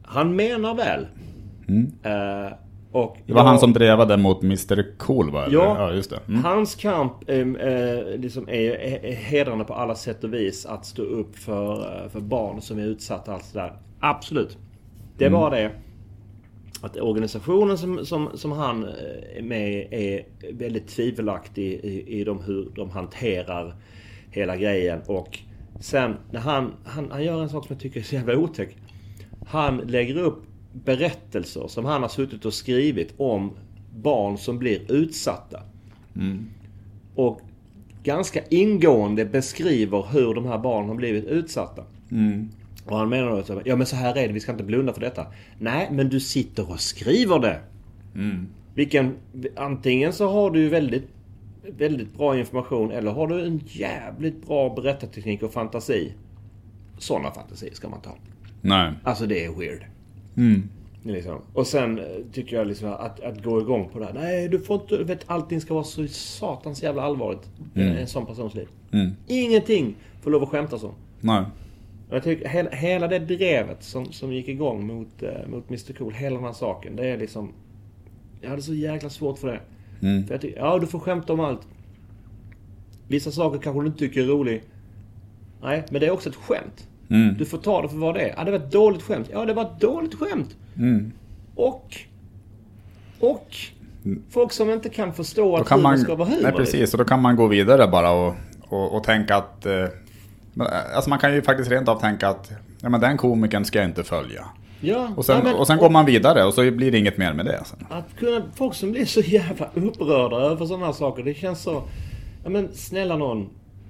han menar väl. Mm. Eh, och Det var jag- han som drevade mot Mr Cool va? Ja. ja just det. Mm. Hans kamp ehm, eh, liksom är, hedrande på alla sätt och vis. Att stå upp för, eh, för barn som är utsatta. och Allt sådär. Absolut. Det var det. Att organisationen som, som, som han eh, är med i är väldigt tvivelaktig i, i de, hur de hanterar hela grejen. Och sen när han, han, han gör en sak som jag tycker är så jävla otäck. Han lägger upp berättelser som han har suttit och skrivit om barn som blir utsatta. Och ganska ingående beskriver hur de här barnen har blivit utsatta. Och han menar då att ja men så här är det, vi ska inte blunda för detta. Nej, men du sitter och skriver det. Vilken, antingen så har du ju väldigt, väldigt bra information eller har du en jävligt bra berättarteknik och fantasi. Sådana fantasier ska man ta. Nej. Alltså det är weird. Mm. Liksom. Och sen eh, tycker jag liksom att, att gå igång på det här. Nej, du får inte... Vet, allting ska vara så satans jävla allvarligt. i En sån persons liv. Mm. Ingenting får lov att skämtas om. Nej. Jag tycker hela, hela det drevet som, som gick igång mot, eh, mot Mr Cool, hela den här saken. Det är liksom... Jag hade så jäkla svårt för det. Mm. För jag tycker, ja du får skämta om allt. Vissa saker kanske du inte tycker är rolig. Nej, men det är också ett skämt. Mm. Du får ta det för vad det är. Ja, det var ett dåligt skämt. Ja, det var ett dåligt skämt. Mm. Och... Och... Folk som inte kan förstå att kan humor man, ska vara humor. nej precis, och då kan man gå vidare bara och, och, och tänka att... Eh, eh, alltså man kan ju faktiskt rent av tänka att ja, men den komikern ska jag inte följa. Ja, Och sen, ja, men- och sen går man vidare och så blir det inget mer med det. Sen. Att kunna, folk som blir så jävla upprörda över sådana här saker. Det känns så... Ja men snälla någon.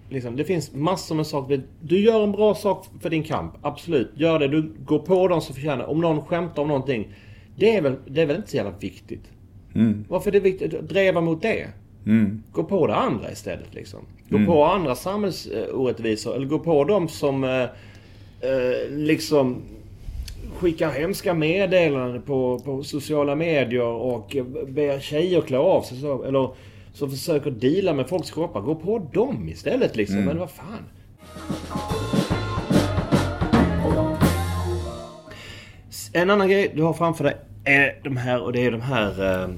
Liksom, det finns massor med saker. Du gör en bra sak för din kamp. Absolut. Gör det. Du går på dem som förtjänar. Om någon skämtar om någonting. Det är väl, det är väl inte så jävla viktigt. Mm. Varför är det viktigt att dreva mot det? Gå på det andra istället liksom. Gå på andra samhällsorättvisor. Eller gå på de som eh, eh, liksom skickar hemska meddelanden på, på sociala medier och ber tjejer klä av sig. Så, eller som försöker deala med folks kroppar. Gå på dem istället liksom. Men vad fan. En annan grej du har framför dig är de här, och det är de här eh,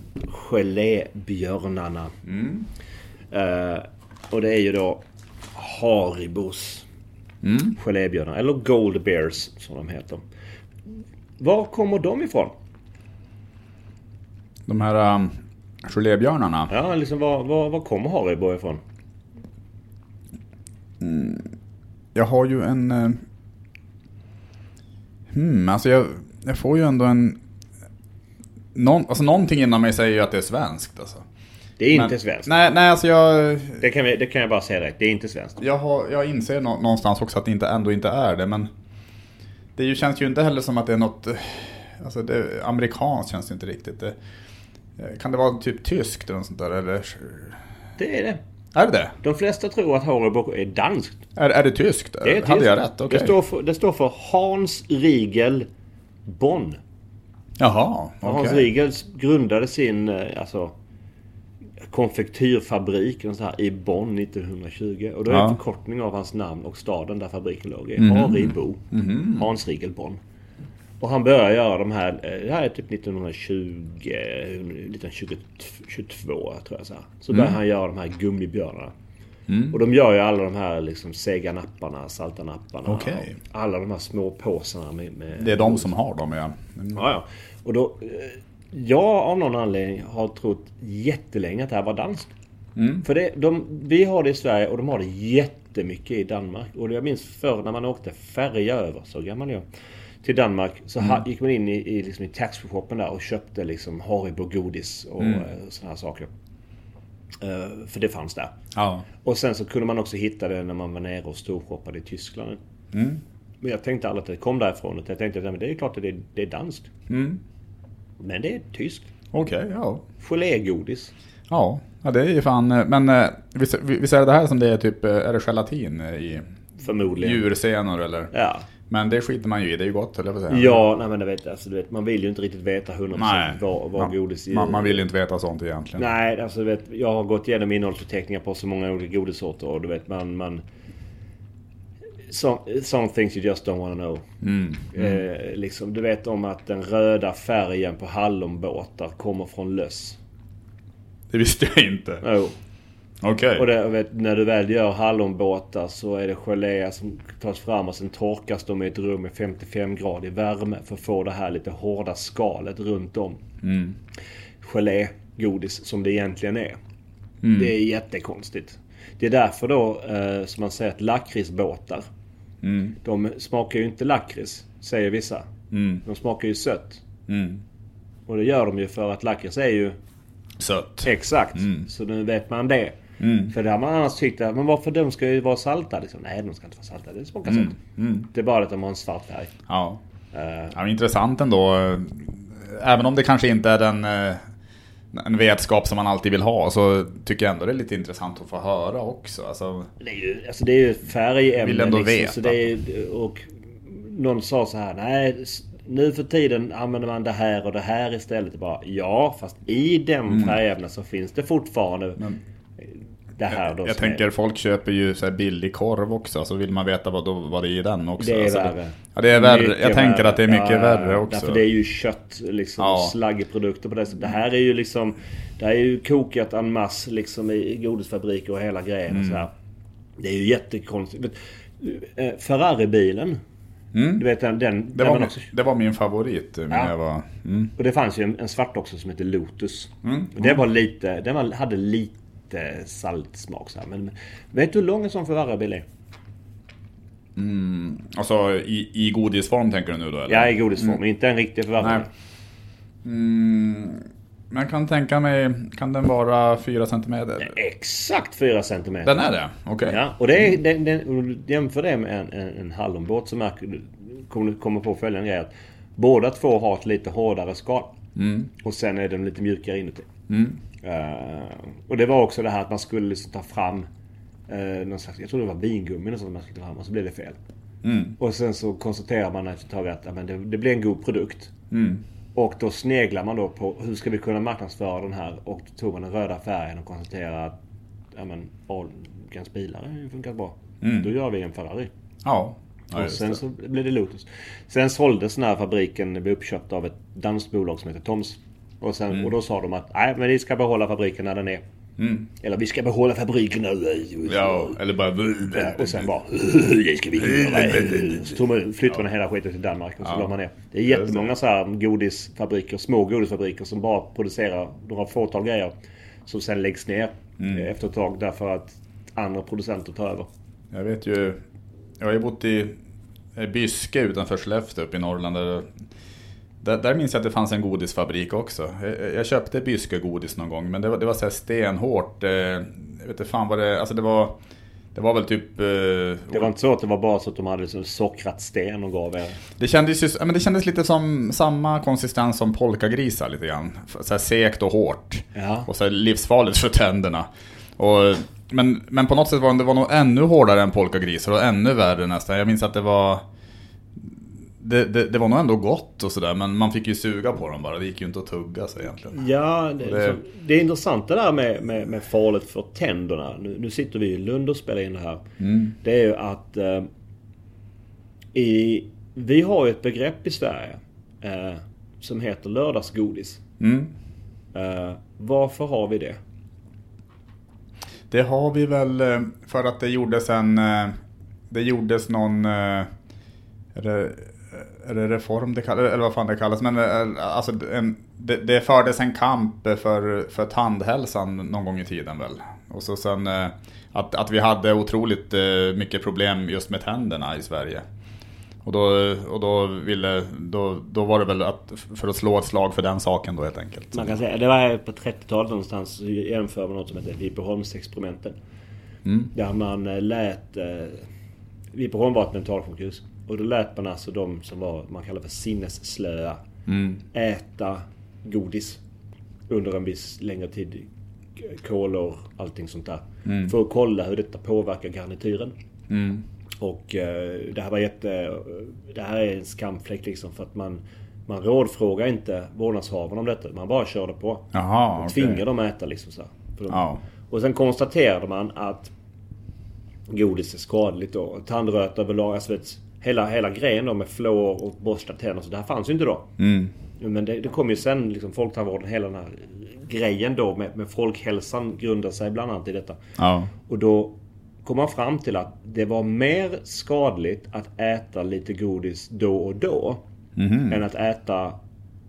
gelébjörnarna. Eh, och det är ju då Haribos gelébjörnar. Eller Gold Bears som de heter. Var kommer de ifrån? De här um, gelébjörnarna. Ja, liksom var, var, var kommer Haribo ifrån? Jag har ju en... eh, Hmm, alltså jag, jag får ju ändå en... Någon, alltså någonting inom mig säger ju att det är svenskt alltså. Det är Men- inte svenskt. Nej, nej alltså jag... Det, kan vi, det kan jag bara säga direkt. Det är inte svenskt. Jag, har, jag inser nå, någonstans också att det inte, ändå inte är det, men... Det ju, känns ju inte heller som att det är något... eh, Alltså det, amerikanskt känns det inte riktigt. Det, kan det vara typ tyskt eller något sånt där? Eller, Det är det. är det det? De flesta tror att Haribo är danskt. Är, är det tyskt? Det är Hade jag tyskt. rätt? Okej. det, står för, det står för Hans Riegel Bonn. Jaha, Hans okej. Riegel grundade sin eh, alltså, konfektyrfabrik och så här, i Bonn 1920. Och då är det Ja. en förkortning av hans namn och staden där fabriken låg i. Mhm. Haribo. Hans Riegel Bonn. Och han började göra de här, eh, det här är typ 1920, eh, 1922 tror jag så här. Så Mm. började han göra de här gummibjörnarna. Och de gör ju alla de här liksom sega napparna, salta napparna. Och Alla de här små påsarna med... med Det är de som har dem, ja. Mm. Ja, ja. Och då... eh, Jag av någon anledning har trott jättelänge att det här var danskt. Mm. För det, de, vi har det i Sverige och de har det jättemycket i Danmark. Och jag minns förr när man åkte färja över, så gammal jag. Till Danmark så Mm. gick man in i, i, liksom i taxfree-shoppen där och köpte liksom Haribo-godis och Mm. mm. sådana här saker. Eh, för det fanns där. Ja. Och sen så kunde man också hitta det när man var nere och storshoppade i Tyskland. Mm. Men jag tänkte aldrig att det kom därifrån. Jag tänkte att det är klart att det är, det är danskt. Mm. Men det är tyskt. Okej, ja. Gelégodis. Ja, ja, det är ju fan... eh, Men eh, visst, visst är det här som det är typ... eh, Är det gelatin eh, i Förmodligen. djursenor eller? Ja. Men det skiter man ju i, det är ju gott höll jag på att säga. Ja, nej men det vet, alltså, du vet, man vill ju inte riktigt veta 100% Nej. vad, vad man, godis är. man, man vill ju inte veta sånt egentligen. Nej, alltså du vet, jag har gått igenom innehållsförteckningar på så många olika godissorter och du vet man... man some, some things you just don't wanna know. Mm. Eh, liksom, du vet om att den röda färgen på hallonbåtar kommer från löss. Det visste jag inte. Jo. Okej. Och det, vet, när du väl gör hallonbåtar så är det gelé som tas fram och sen torkas de i ett rum med 55 grader värme för att få det här lite hårda skalet runt om. Mm. Gelégodis som det egentligen är. Mm. Det är jättekonstigt. Det är därför då eh, som man säger att lakritsbåtar. Mm. De smakar ju inte lakrits, säger vissa. Mm. De smakar ju sött. Mm. Och det gör de ju för att lakrits är ju Sött. exakt. Mm. Så nu vet man det. Mm. För det har man annars tyckt att, men varför de ska ju vara salta? Liksom. Nej, de ska inte vara salta. Det smakar Mm. sött. Mm. Det är bara att de har en svart färg. Ja. Eh, ja intressant ändå. Även om det kanske inte är den... eh, En vetskap som man alltid vill ha så tycker jag ändå det är lite intressant att få höra också. Alltså, det är ju, alltså det är ju ett färgämne. Vill ändå liksom, veta. Så det är, och någon sa så här, nej nu för tiden använder man det här och det här istället. Bara, ja, fast i den färgämnen så finns det fortfarande Mm. Men- det här då jag är- tänker folk köper ju så billig korv också så vill man veta vad, då, vad det är i den också. Det är Alltså, värre. Ja det är värre. Mycket jag tänker värre. att det är mycket Ja, värre också. Därför det är ju kött, liksom Ja. slaggprodukter på det sättet. Det här är ju liksom... Det här är ju kokat en masse liksom i godisfabriker och hela grejen Mm. och så här. Det är ju jättekonstigt. Eh, Ferrari-bilen. Mm. Du vet den... den Det var, min, också, det var min favorit eh, Ja. jag var... Mm. och det fanns ju en, en svart också som heter Lotus. Mm. Och det var lite... Den var, hade lite saltsmak så här. Men vet du hur lång en sån Ferrari-bil är? Alltså i, i godisform tänker du nu då eller? Ja, i godisform. Inte en riktig Ferrari. Mm, men jag kan tänka mig, kan den vara 4 centimeter? Exakt 4 centimeter. Den är det? Okej. Ja, och det är, den, den, jämför det med en, en, en hallonbåt så märker kommer kommer på följande grej att Båda två har ett lite hårdare skal. Och sen är den lite mjukare inuti. Eh, och det var också det här att man skulle liksom ta fram uh, någon slags, jag tror det var vingummi sånt man skulle ta fram och så blev det fel. Och sen så konstaterar man efter ett tag att ja, men det, det blir en god produkt. Och då sneglar man då på hur ska vi kunna marknadsföra den här och då tog man den röda färgen och konstaterade att ja, men, Ahlgrens bilar funkat bra. Då gör vi en Ferrari. Ja. Ja och sen det. så blev det Lotus. Sen såldes den här fabriken, blev uppköpt av ett danskt bolag som heter Toms. Och, sen, Mm. och då sa de att nej men vi ska behålla fabriken när den är. Eller vi ska behålla fabriken nu. Ja, eller bara... Ja, och sen bara... Det ska vi göra. Så flyttade man hela skiten till Danmark och så Ja. la man ner. Det är jättemånga så här godisfabriker, små godisfabriker som bara producerar några fåtal grejer. Som sen läggs ner eh, efter ett tag därför att andra producenter tar över. Jag vet ju... Jag har ju bott i Byske utanför Skellefteå uppe i Norrland. Där, där, där minns jag att det fanns en godisfabrik också. Jag, jag köpte Byske godis någon gång men det var, det var så här stenhårt. eh, Jag vet inte fan vad det... Alltså det var... Det var väl typ... eh, Det var inte så att det var bara så att de hade liksom sockrat sten och gav er. Det kändes, ju, men det kändes lite som samma konsistens som polkagrisar lite grann. Så här sekt och hårt. Ja. Och så livsfarligt för tänderna. Och, men, men på något sätt var det var nog ännu hårdare än polkagrisar och ännu värre nästan. Jag minns att det var... Det, det, det var nog ändå gott och sådär men man fick ju suga på dem bara. Det gick ju inte att tugga sig egentligen. Ja, det, det- Så, det är intressant det där med, med, med farligt för tänderna. Nu, nu sitter vi i Lund och spelar in det här. Det är ju att eh, i, vi har ju ett begrepp i Sverige eh, som heter lördagsgodis. Mm. Eh, varför har vi det? Det har vi väl eh, för att det gjordes en... Eh, det gjordes någon... Eh, är det, reform det kallas? Eller vad fan det kallas. Men alltså en, det, det fördes en kamp för, för tandhälsan någon gång i tiden väl. Och så sen att, att vi hade otroligt mycket problem just med tänderna i Sverige. Och då, och då ville... Då, då var det väl att, för att slå ett slag för den saken då helt enkelt. Man kan säga, det var på 30-talet någonstans så jämför man något som heter Vipeholmsexperimenten. Där man eh, lät... Eh, Vipeholm var ett mentalsjukhus. Och då lät man alltså de som var, man kallar för sinnesslöa, äta godis under en viss längre tid. Kolor, allting sånt där. För att kolla hur detta påverkar garnityren. Och eh, det här var jätte... Det här är en skamfläck liksom för att man... Man rådfrågar inte vårdnadshavarna om detta. Man bara körde på. Och okej. tvingar dem att äta liksom så de- Ja. Och sen konstaterade man att godis är skadligt då. Tandröta överlag. Alltså vet, hela, hela grejen då med fluor och borsta tänder. Så det här fanns ju inte då. Mm. Men det, det kom ju sen, liksom folktandvården, hela den här grejen då med, med folkhälsan grundar sig bland annat i detta. Ja. Och då kom man fram till att det var mer skadligt att äta lite godis då och då än att äta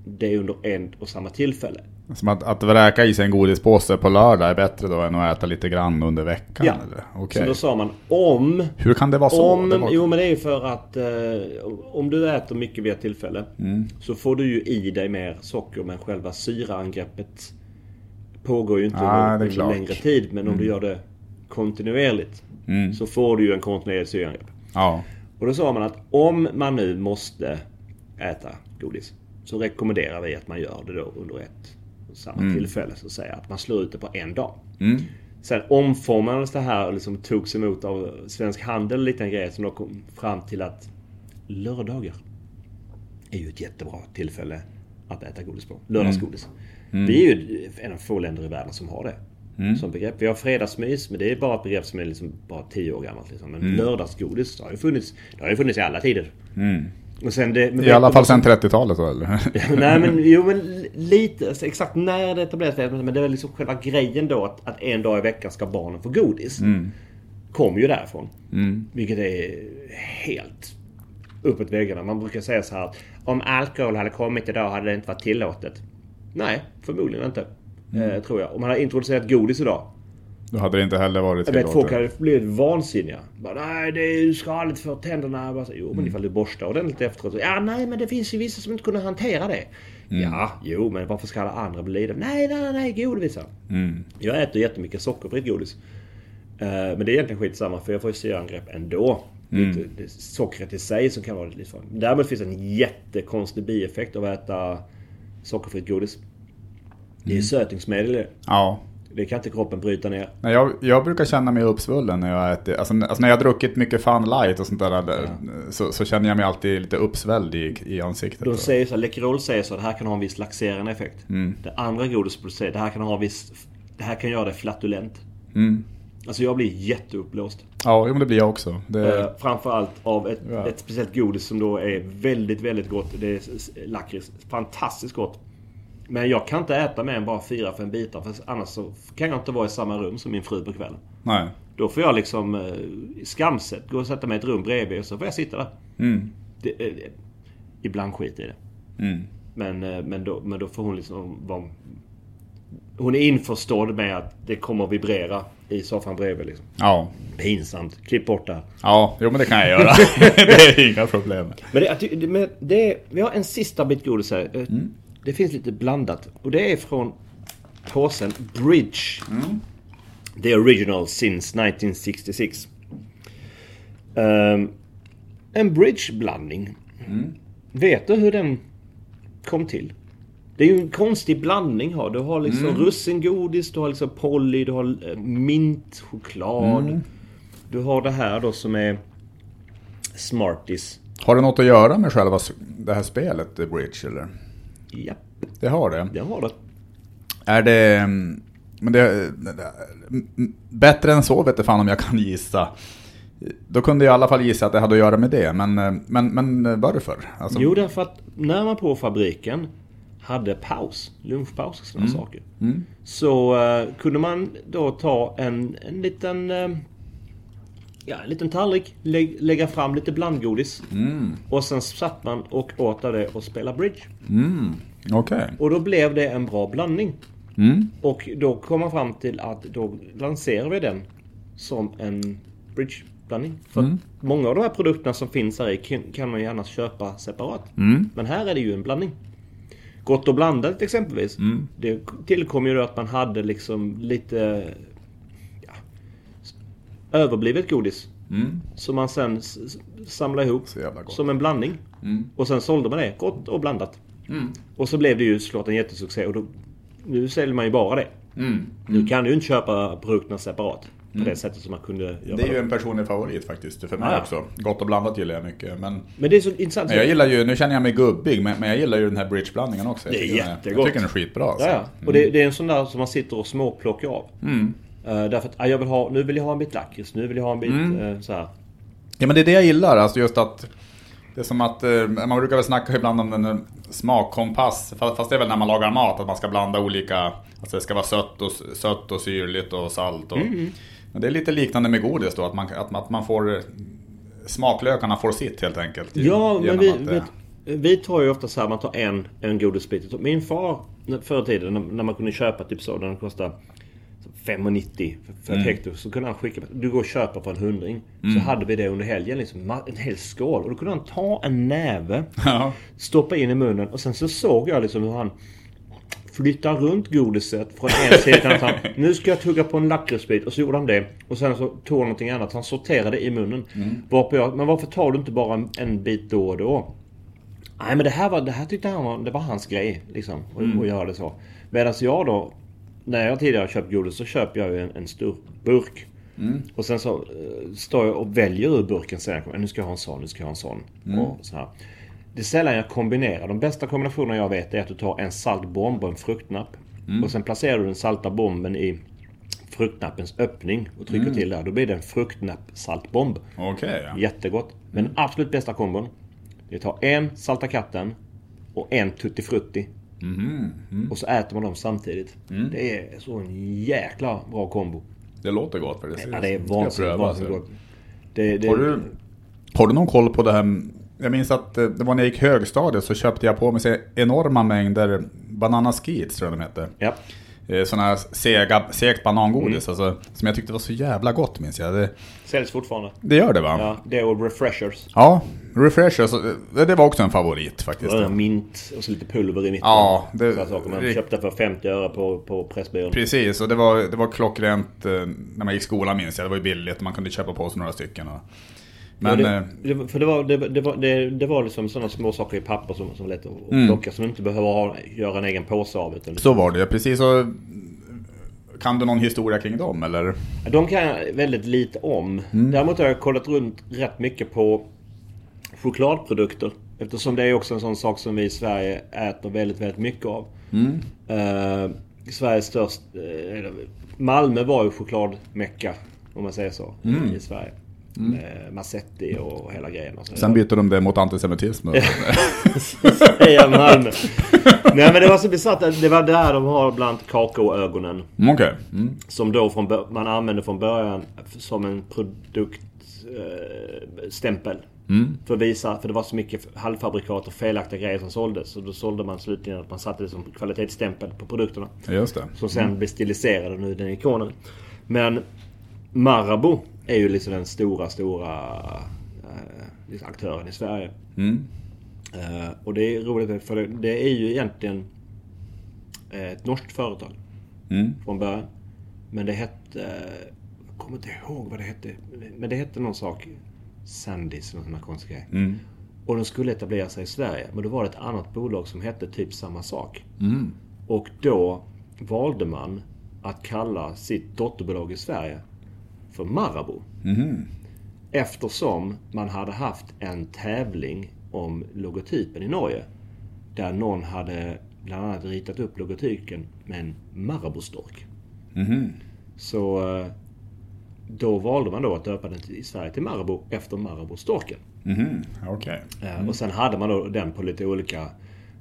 det under en och samma tillfälle. Som att, att vräka i sig en godispåse på lördag är bättre då än att äta lite grann under veckan? Ja. Eller? Okej. Så då sa man om... Hur kan det vara så? om det var... Jo men det är ju för att eh, om du äter mycket vid ett tillfälle Mm. så får du ju i dig mer socker men själva syraangreppet pågår ju inte Ah, under, under längre tid. Men om du gör det kontinuerligt Mm. så får du ju en kontinuerlig syraangrepp. Ja. Och då sa man att om man nu måste äta godis så rekommenderar vi att man gör det då under ett och samma tillfälle. Så att säga att man slår ut det på en dag. Mm. Sen omformades det här och liksom togs emot av Svensk Handel, en liten grej som då kom fram till att lördagar är ju ett jättebra tillfälle att äta godis på. Lördagsgodis. Vi är ju en av få länder i världen som har det. Som begrepp. Vi har fredagsmys, men det är bara ett begrepp som är liksom bara 10 år gammalt. Liksom. Men lördagsgodis, det har ju funnits, det har ju funnits i alla tider. Och sen det, men I alla fall sedan 30-talet så eller? Nej men jo men lite, alltså, exakt när det etablerades men det är liksom själva grejen då att, att en dag i veckan ska barnen få godis. Kom ju därifrån. Vilket är helt uppåt väggarna. Man brukar säga så här att om alkohol hade kommit idag hade det inte varit tillåtet. Nej, förmodligen inte. Eh, tror jag. Om man hade introducerat godis idag. Då hade det inte heller varit Jag vet folk tillåtet. hade blivit vansinniga. Bara, nej det är ju skadligt för tänderna. Bara, så, jo men ifall du borstar ordentligt efteråt. Ja nej men det finns ju vissa som inte kunde hantera det. Ja, jo men varför ska alla andra bli lidande? Nej, nej, nej, godis. Mm. Jag äter jättemycket sockerfritt godis. Eh, Men det är egentligen skitsamma för jag får ju syraangrepp ändå. Det inte det är sockret i sig som kan vara lite farligt. Däremot finns det en jättekonstig bieffekt av att äta sockerfritt godis. Det är sötningsmedel i det. Ja. Det kan inte kroppen bryta ner. Nej, jag, jag brukar känna mig uppsvullen när jag äter, alltså, alltså när jag har druckit mycket Fun Light och sånt där, så, så känner jag mig alltid lite uppsvälld i, i ansiktet. De säger så, Läkerol säger så, det här kan ha en viss laxerande effekt. Det andra godiset säger, det här kan ha en viss... Det här kan göra dig flatulent. Mm. Alltså jag blir jätteuppblåst. Ja, men det blir jag också. Det, Eh, framförallt av ett, Ja. ett speciellt godis som då är väldigt, väldigt gott. Det är lakrits. Fantastiskt gott. Men jag kan inte äta mer än bara fyra, fem bitar. För annars så kan jag inte vara i samma rum som min fru på kvällen. nej. Då får jag liksom eh, skamset gå och sätta mig i ett rum bredvid och så får jag sitta där. Mm. Det, eh, ibland jag i det. Mm. Men, eh, men, då, men då får hon liksom vara... Hon är införstådd med att det kommer att vibrera i soffan bredvid liksom. Ja. Pinsamt. Klipp bort det här. Ja, jo men det kan jag göra. det är inga problem. Men det, men det vi har en sista bit godis här. Eh, Det finns lite blandat. Och det är från påsen Bridge. The original since 1966. Ehm, en Bridge-blandning. Vet du hur den kom till? Det är ju en konstig blandning här. Du har liksom russingodis, du har liksom Polly, du har eh, mint, choklad. Du har det här då som är Smarties. Har det något att göra med själva det här spelet, The Bridge, eller? Ja, Det har det. det har det. Är det... mm, Men det, mm, bättre än så vet jag fan om jag kan gissa. Då kunde jag i alla fall gissa att det hade att göra med det, men, men, men varför? Alltså, Jo, därför att när man på fabriken hade paus, lunchpaus och sådana saker. Så eh, kunde man då ta en, en liten... eh, ja, en liten tallrik, lä- lägga fram lite blandgodis. Och sen satt man och åt av det och spelade bridge. Okej. Och då blev det en bra blandning. Mm. Och då kom man fram till att då lanserar vi den som en bridgeblandning. För att många av de här produkterna som finns här i kan- man gärna köpa separat. Men här är det ju en blandning. Gott och blandat exempelvis. Det tillkom ju då att man hade liksom lite överblivet godis. Som man sen samlade ihop som en blandning. Och sen sålde man det, gott och blandat. Och så blev det ju såklart en jättesuccé. Och då, nu säljer man ju bara det. Nu kan du ju inte köpa produkterna separat. På det sättet som man kunde göra. Det är ju en personlig favorit faktiskt, för mig Ja. också. Gott och blandat gillar jag mycket. Men, Men det är så intressant. men jag gillar ju, nu känner jag mig gubbig, men, men jag gillar ju den här bridgeblandningen också. Jag Det är den jättegott. Jag tycker den är skitbra. Alltså. Ja, ja. Och det, det är en sån där som man sitter och småplockar av. Eh, därför att ah, jag vill ha, nu vill jag ha en bit lakrits, nu vill jag ha en bit eh, så här. Ja men det är det jag gillar, alltså just att det är som att, eh, man brukar väl snacka ibland om den eh, smakkompass, fast det är väl när man lagar mat, att man ska blanda olika, alltså det ska vara sött och, sött och syrligt och salt och... Men det är lite liknande med godis då, att man, att man, att man får, smaklökarna får sitt helt enkelt. Ja, men genom vi, att det- vi, vi tar ju ofta så här, man tar en, en godisbit. Min far, förr i tiden när, man kunde köpa typ så, den kostade 5,90 för, ett hekto. Så kunde han skicka, du går och köper för en hundring. Så hade vi det under helgen, liksom, en hel skål. Och då kunde han ta en näve, Ja. stoppa in i munnen och sen så såg jag liksom hur han flyttar runt godiset från en sida till annan. Nu ska jag tugga på en lakritsbit och så gjorde han det. Och sen så tog han någonting annat. Han sorterade i munnen. Varpå jag, men varför tar du inte bara en, en bit då och då? Nej men det här, var, det här tyckte han var, det var hans grej. Liksom, att att göra det så. Medan jag då, när jag tidigare har köpt godis så köper jag ju en, en stor burk. Och sen så eh, står jag och väljer ur burken sen. Nu ska jag ha en sån, nu ska jag ha en sån. Och så här. Det är sällan jag kombinerar. De bästa kombinationerna jag vet är att du tar en salt bomb och en fruktnapp. Och sen placerar du den salta bomben i fruktnappens öppning och trycker till där. Då blir det en fruktnapp-saltbomb. Okej, ja. Jättegott. Men den absolut bästa kombon. Det tar en Salta katten och en Tutti Frutti. Och så äter man dem samtidigt. Det är så en jäkla bra kombo. Det låter gott det Ja, det är vansinnigt, vansinnigt gott. Det, det, Har du, har du någon koll på det här? Jag minns att eh, det var när jag gick högstadiet så köpte jag på mig enorma mängder Banana Skeets tror jag de hette. Ja. Eh, Sådana här sega, segt banangodis alltså, som jag tyckte var så jävla gott minns jag. Det, Säljs fortfarande. det gör det va? Ja. Ja, det och refreshers. Refresher, så, eh, det var också en favorit faktiskt. Ja, mint och så lite pulver i mitten. Ja, det- Sådana saker man köpte för 50 öre på, på Pressbyrån. Precis, och det var, det var klockrent eh, när man gick i skolan minns jag. Det var ju billigt och man kunde köpa på sig några stycken. Och, Men, det, eh, det, för det var, det, det, var, det, det var liksom sådana små saker i papper som, som var lätt att Mm. plocka. Som inte behöver ha, göra en egen påse av. Utan så var det precis. Så, kan du någon historia kring dem eller? De kan jag väldigt lite om. Mm. Däremot har jag kollat runt rätt mycket på chokladprodukter. Eftersom det är också en sån sak som vi i Sverige äter väldigt, väldigt mycket av. Mm. Eh, Sveriges störst... eh, eller, Malmö var ju chokladmecka, om man säger så, i Sverige. Med Massetti och hela grejen. Och så. Mm. Sen byter de det mot antisemitism. Säger Malmö. Nej men det var så bisarrt. att Det var där de har bland kakaoögonen. Mm, Okej. Mm. Som då från, man använde från början som en produktstämpel. Eh, stämpel. För att visa, för det var så mycket halvfabrikat och felaktiga grejer som såldes. Så då sålde man slutligen att man satte det som kvalitetsstämpel på produkterna. Just det. Som sen blev stiliserade nu, den ikonen. Men Marabou är ju liksom den stora, stora eh, liksom aktören i Sverige. Mm. Eh, och det är roligt för det, det är ju egentligen eh, ett norskt företag Mm. från början. Men det hette... Jag kommer inte ihåg vad det hette. Men det hette någon sak. Sandys, någon sån här konstig grej. Mm. Och de skulle etablera sig i Sverige. Men då var det ett annat bolag som hette typ samma sak. Mm. Och då valde man att kalla sitt dotterbolag i Sverige för Marabou. Mhm. Eftersom man hade haft en tävling om logotypen i Norge. Där någon hade bland annat ritat upp logotypen med en Marabou-stork. Mhm. Så eh, då valde man då att döpa den i Sverige till Marabou efter Marabou-storken. Mhm. Okej. Eh, Och sen hade man då den på lite olika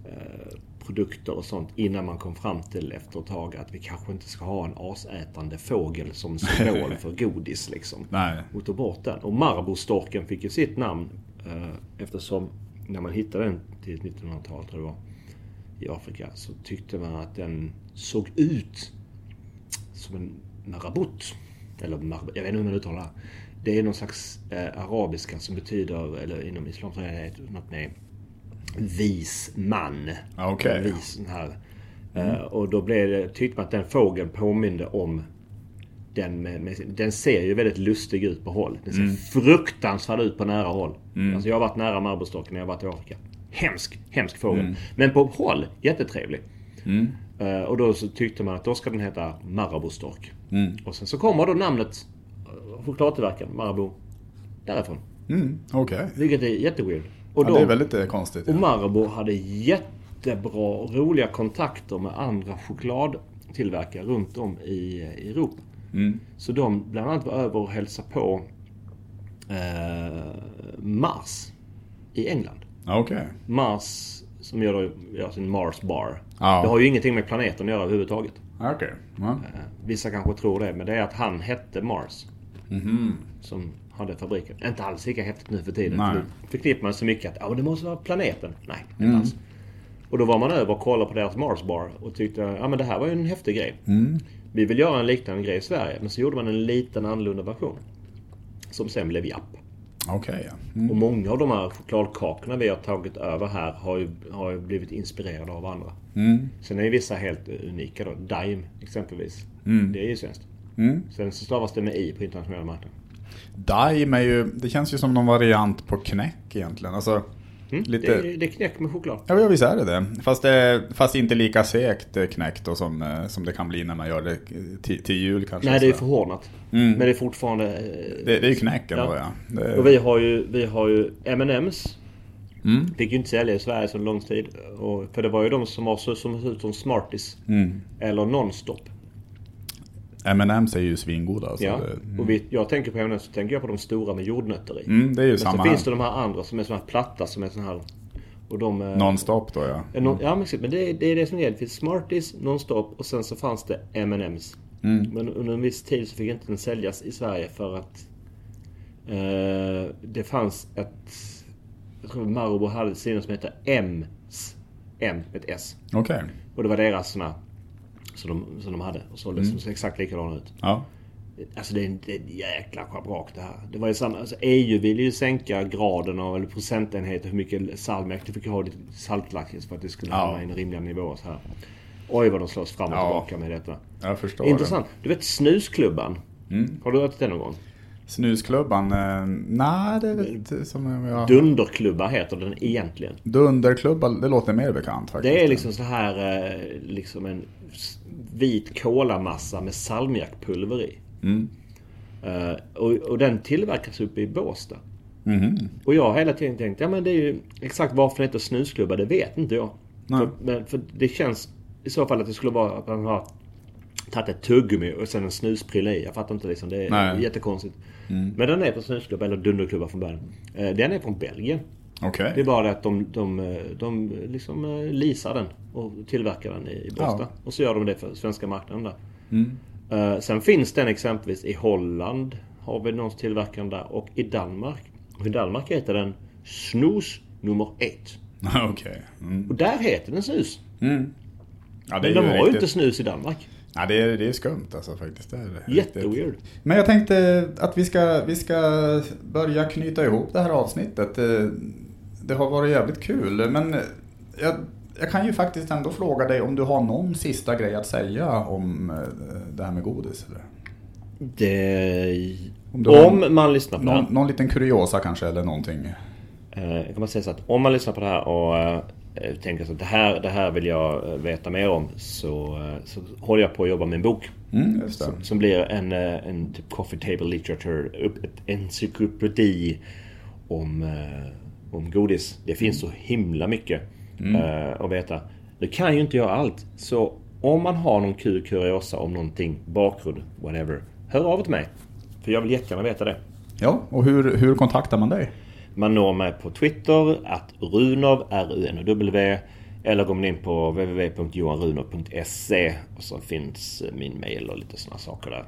eh, produkter och sånt innan man kom fram till efter ett tag att vi kanske inte ska ha en asätande fågel som symbol för godis liksom. Nej. Och tog bort den. Och Marabou-storken fick ju sitt namn eh, eftersom när man hittade den till 1900-talet tror jag i Afrika så tyckte man att den såg ut som en marabut. Eller mar- jag vet inte hur man uttalar det. Det är någon slags eh, arabiska som betyder, eller inom islam så är det något med vis man. Okej. En Vis här. Eh, och då blev det, tyckte man att den fågeln påminde om den, med, med, den ser ju väldigt lustig ut på håll. Den ser fruktansvärd ut på nära håll. Alltså jag har varit nära Maraboustocken när jag har varit i Afrika. Hemsk, hemsk fågel. Men på håll, jättetrevlig. Eh, och då så tyckte man att då ska den heta Marabou-stork. Och sen så kommer då namnet eh, chokladtillverkaren Marabou därifrån. Mm. Okej. Vilket är jätteweird. Och Ja, det är väldigt eh, konstigt. och. Marabou hade jättebra och roliga kontakter med andra chokladtillverkare runt om i i Europa. Mm. Så de bland annat var över och hälsade på eh, Mars i England. Okej. Mars som gör, då- gör sin Mars Bar. Ja. Det har ju ingenting med planeten att göra överhuvudtaget. Okej. Ja. Eh, Vissa kanske tror det, men det är att han hette Mars. Som hade fabriken. Inte alls lika häftigt nu för tiden. Nej. För nu förknippar man så mycket att men det måste vara planeten. Nej, inte alls. Och då var man över och kollade på deras Mars Bar och tyckte ja men det här var ju en häftig grej. Vi vill göra en liknande grej i Sverige. Men så gjorde man en liten annorlunda version. Som sen blev Japp. Ja. Mm. Och många av de här chokladkakorna vi har tagit över här har ju, har ju blivit inspirerade av andra. Mm. Sen är ju vissa helt unika då. Daim exempelvis. Det är ju svenskt. Mm. Sen så stavas det med i på internationella marknaden. Daim är ju, det känns ju som någon variant på knäck egentligen. Alltså, lite... Det, är, det är knäck med choklad. Ja, visst är det det. Fast, det, fast inte lika sekt eh, knäck då som, eh, som det kan bli när man gör det till, till jul kanske. Nej, det är förhårdnat. Mm. Men det är fortfarande... eh, det, det är ju knäck ändå Ja. ja. Det, Och vi har ju, vi har ju M&M's Mm. Fick ju inte sälja i Sverige så lång tid. Och, för det var ju de som var så, som såg ut som Smarties. Mm. Eller Nonstop. M&M's är ju svingoda. Alltså. Ja. Och vi, jag tänker på M&M's så tänker jag på de stora med jordnötter i. mm, det är ju Men samma så här. finns det de här andra som är såna här platta som är såna här... Och de... eh, Nonstop då ja. no- Ja men men det, är- det är det som gäller. Det finns Smarties, Nonstop och sen så fanns det M&M's. Mm. Men under en viss tid så fick inte den säljas i Sverige för att eh, det fanns ett... Jag tror Marabou hade sina som hette M's. M, ett S. Okej. Och det var deras såna som de, som de hade och såldes Mm. som exakt likadana ut. Ja. Alltså det är en, det är en jäkla schabrak det här. Det var ju samma, alltså EU ville ju sänka graden av, eller procentenheter hur mycket salmiak du fick ha ditt saltlakrits för att det skulle Ja. hamna i en rimliga nivåer så här. Oj vad de slåss fram och Ja. tillbaka med detta. Jag förstår Intressant. Du vet snusklubban? Mm. Har du ätit den någon gång? Snusklubban? Eh, nej, det är väl inte som jag... Dunderklubba heter den egentligen. Dunderklubba, det låter mer bekant faktiskt. Det är liksom så här eh, liksom en vit kolamassa med salmiakpulver i. Mm. Eh, och, och den tillverkas uppe i Båstad. Mhm. Och jag har hela tiden tänkt, ja men det är ju exakt varför det heter snusklubba, det vet inte jag. Nej. För, men, för det känns i så fall att det skulle vara att man har tagit ett tuggummi och sen en snusprilla i. Jag fattar inte liksom, det är Nej. Mm. Men den är på snusklubba, eller dunderklubba från början. Eh, Den är från Belgien. Okej. Det är bara det att de, de, eh, de liksom eh, leasar den och tillverkar den i Båstad. Ja. Och så gör de det för svenska marknaden där. Mm. Sen finns den exempelvis i Holland. Har vi någon tillverkaren där. Och i Danmark. Och i Danmark heter den Snus nummer ett. Okej. Mm. Och där heter den snus. Mm. Ja, det Men de ju har ju riktigt... inte snus i Danmark. Ja, det är, det är skumt alltså faktiskt. Det är det. Jätteweird. Men jag tänkte att vi ska, vi ska börja knyta ihop det här avsnittet. Eh, Det har varit jävligt kul, men jag, jag kan ju faktiskt ändå fråga dig om du har någon sista grej att säga om eh, det här med godis? Eller? Det... Om du har Om man lyssnar på det Någon, här. någon liten kuriosa kanske eller någonting? Eh, Jag kan bara säga så att om man lyssnar på det här och tänker så att det här, det här vill jag eh, veta mer om. Så, eh, så håller jag på att jobba med en bok. Mm. Som, som blir en, eh, en typ coffee table literature, ett encyklopedi om, eh, om godis. Det finns så himla mycket eh, att veta. Nu kan ju inte jag allt. Så om man har någon kul kuriosa om någonting, bakgrund, whatever. Hör av er till mig. För jag vill jättegärna veta det. Ja, och hur, hur kontaktar man dig? Man når mig på Twitter, att Runov, R-U-N-O-W. Eller går man in på www.johanrunov.se och så finns eh, min mail och lite sådana saker där.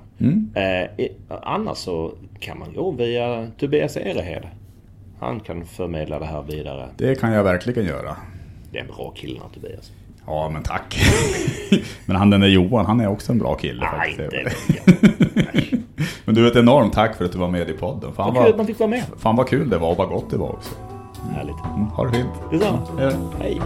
Eh, i- annars så kan man gå via Tobias Erehed. Han kan förmedla det här vidare. Det kan jag verkligen göra. Det är en bra kille han, Tobias. Ja, men tack. men han den där Johan, han är också en bra kille Nej, faktiskt. inte Men du, ett enormt tack för att du var med i podden. Fan Vad kul att man fick vara med. fan vad kul det var och vad gott det var också. Härligt. Mm, ha det fint. Detsamma. Hej.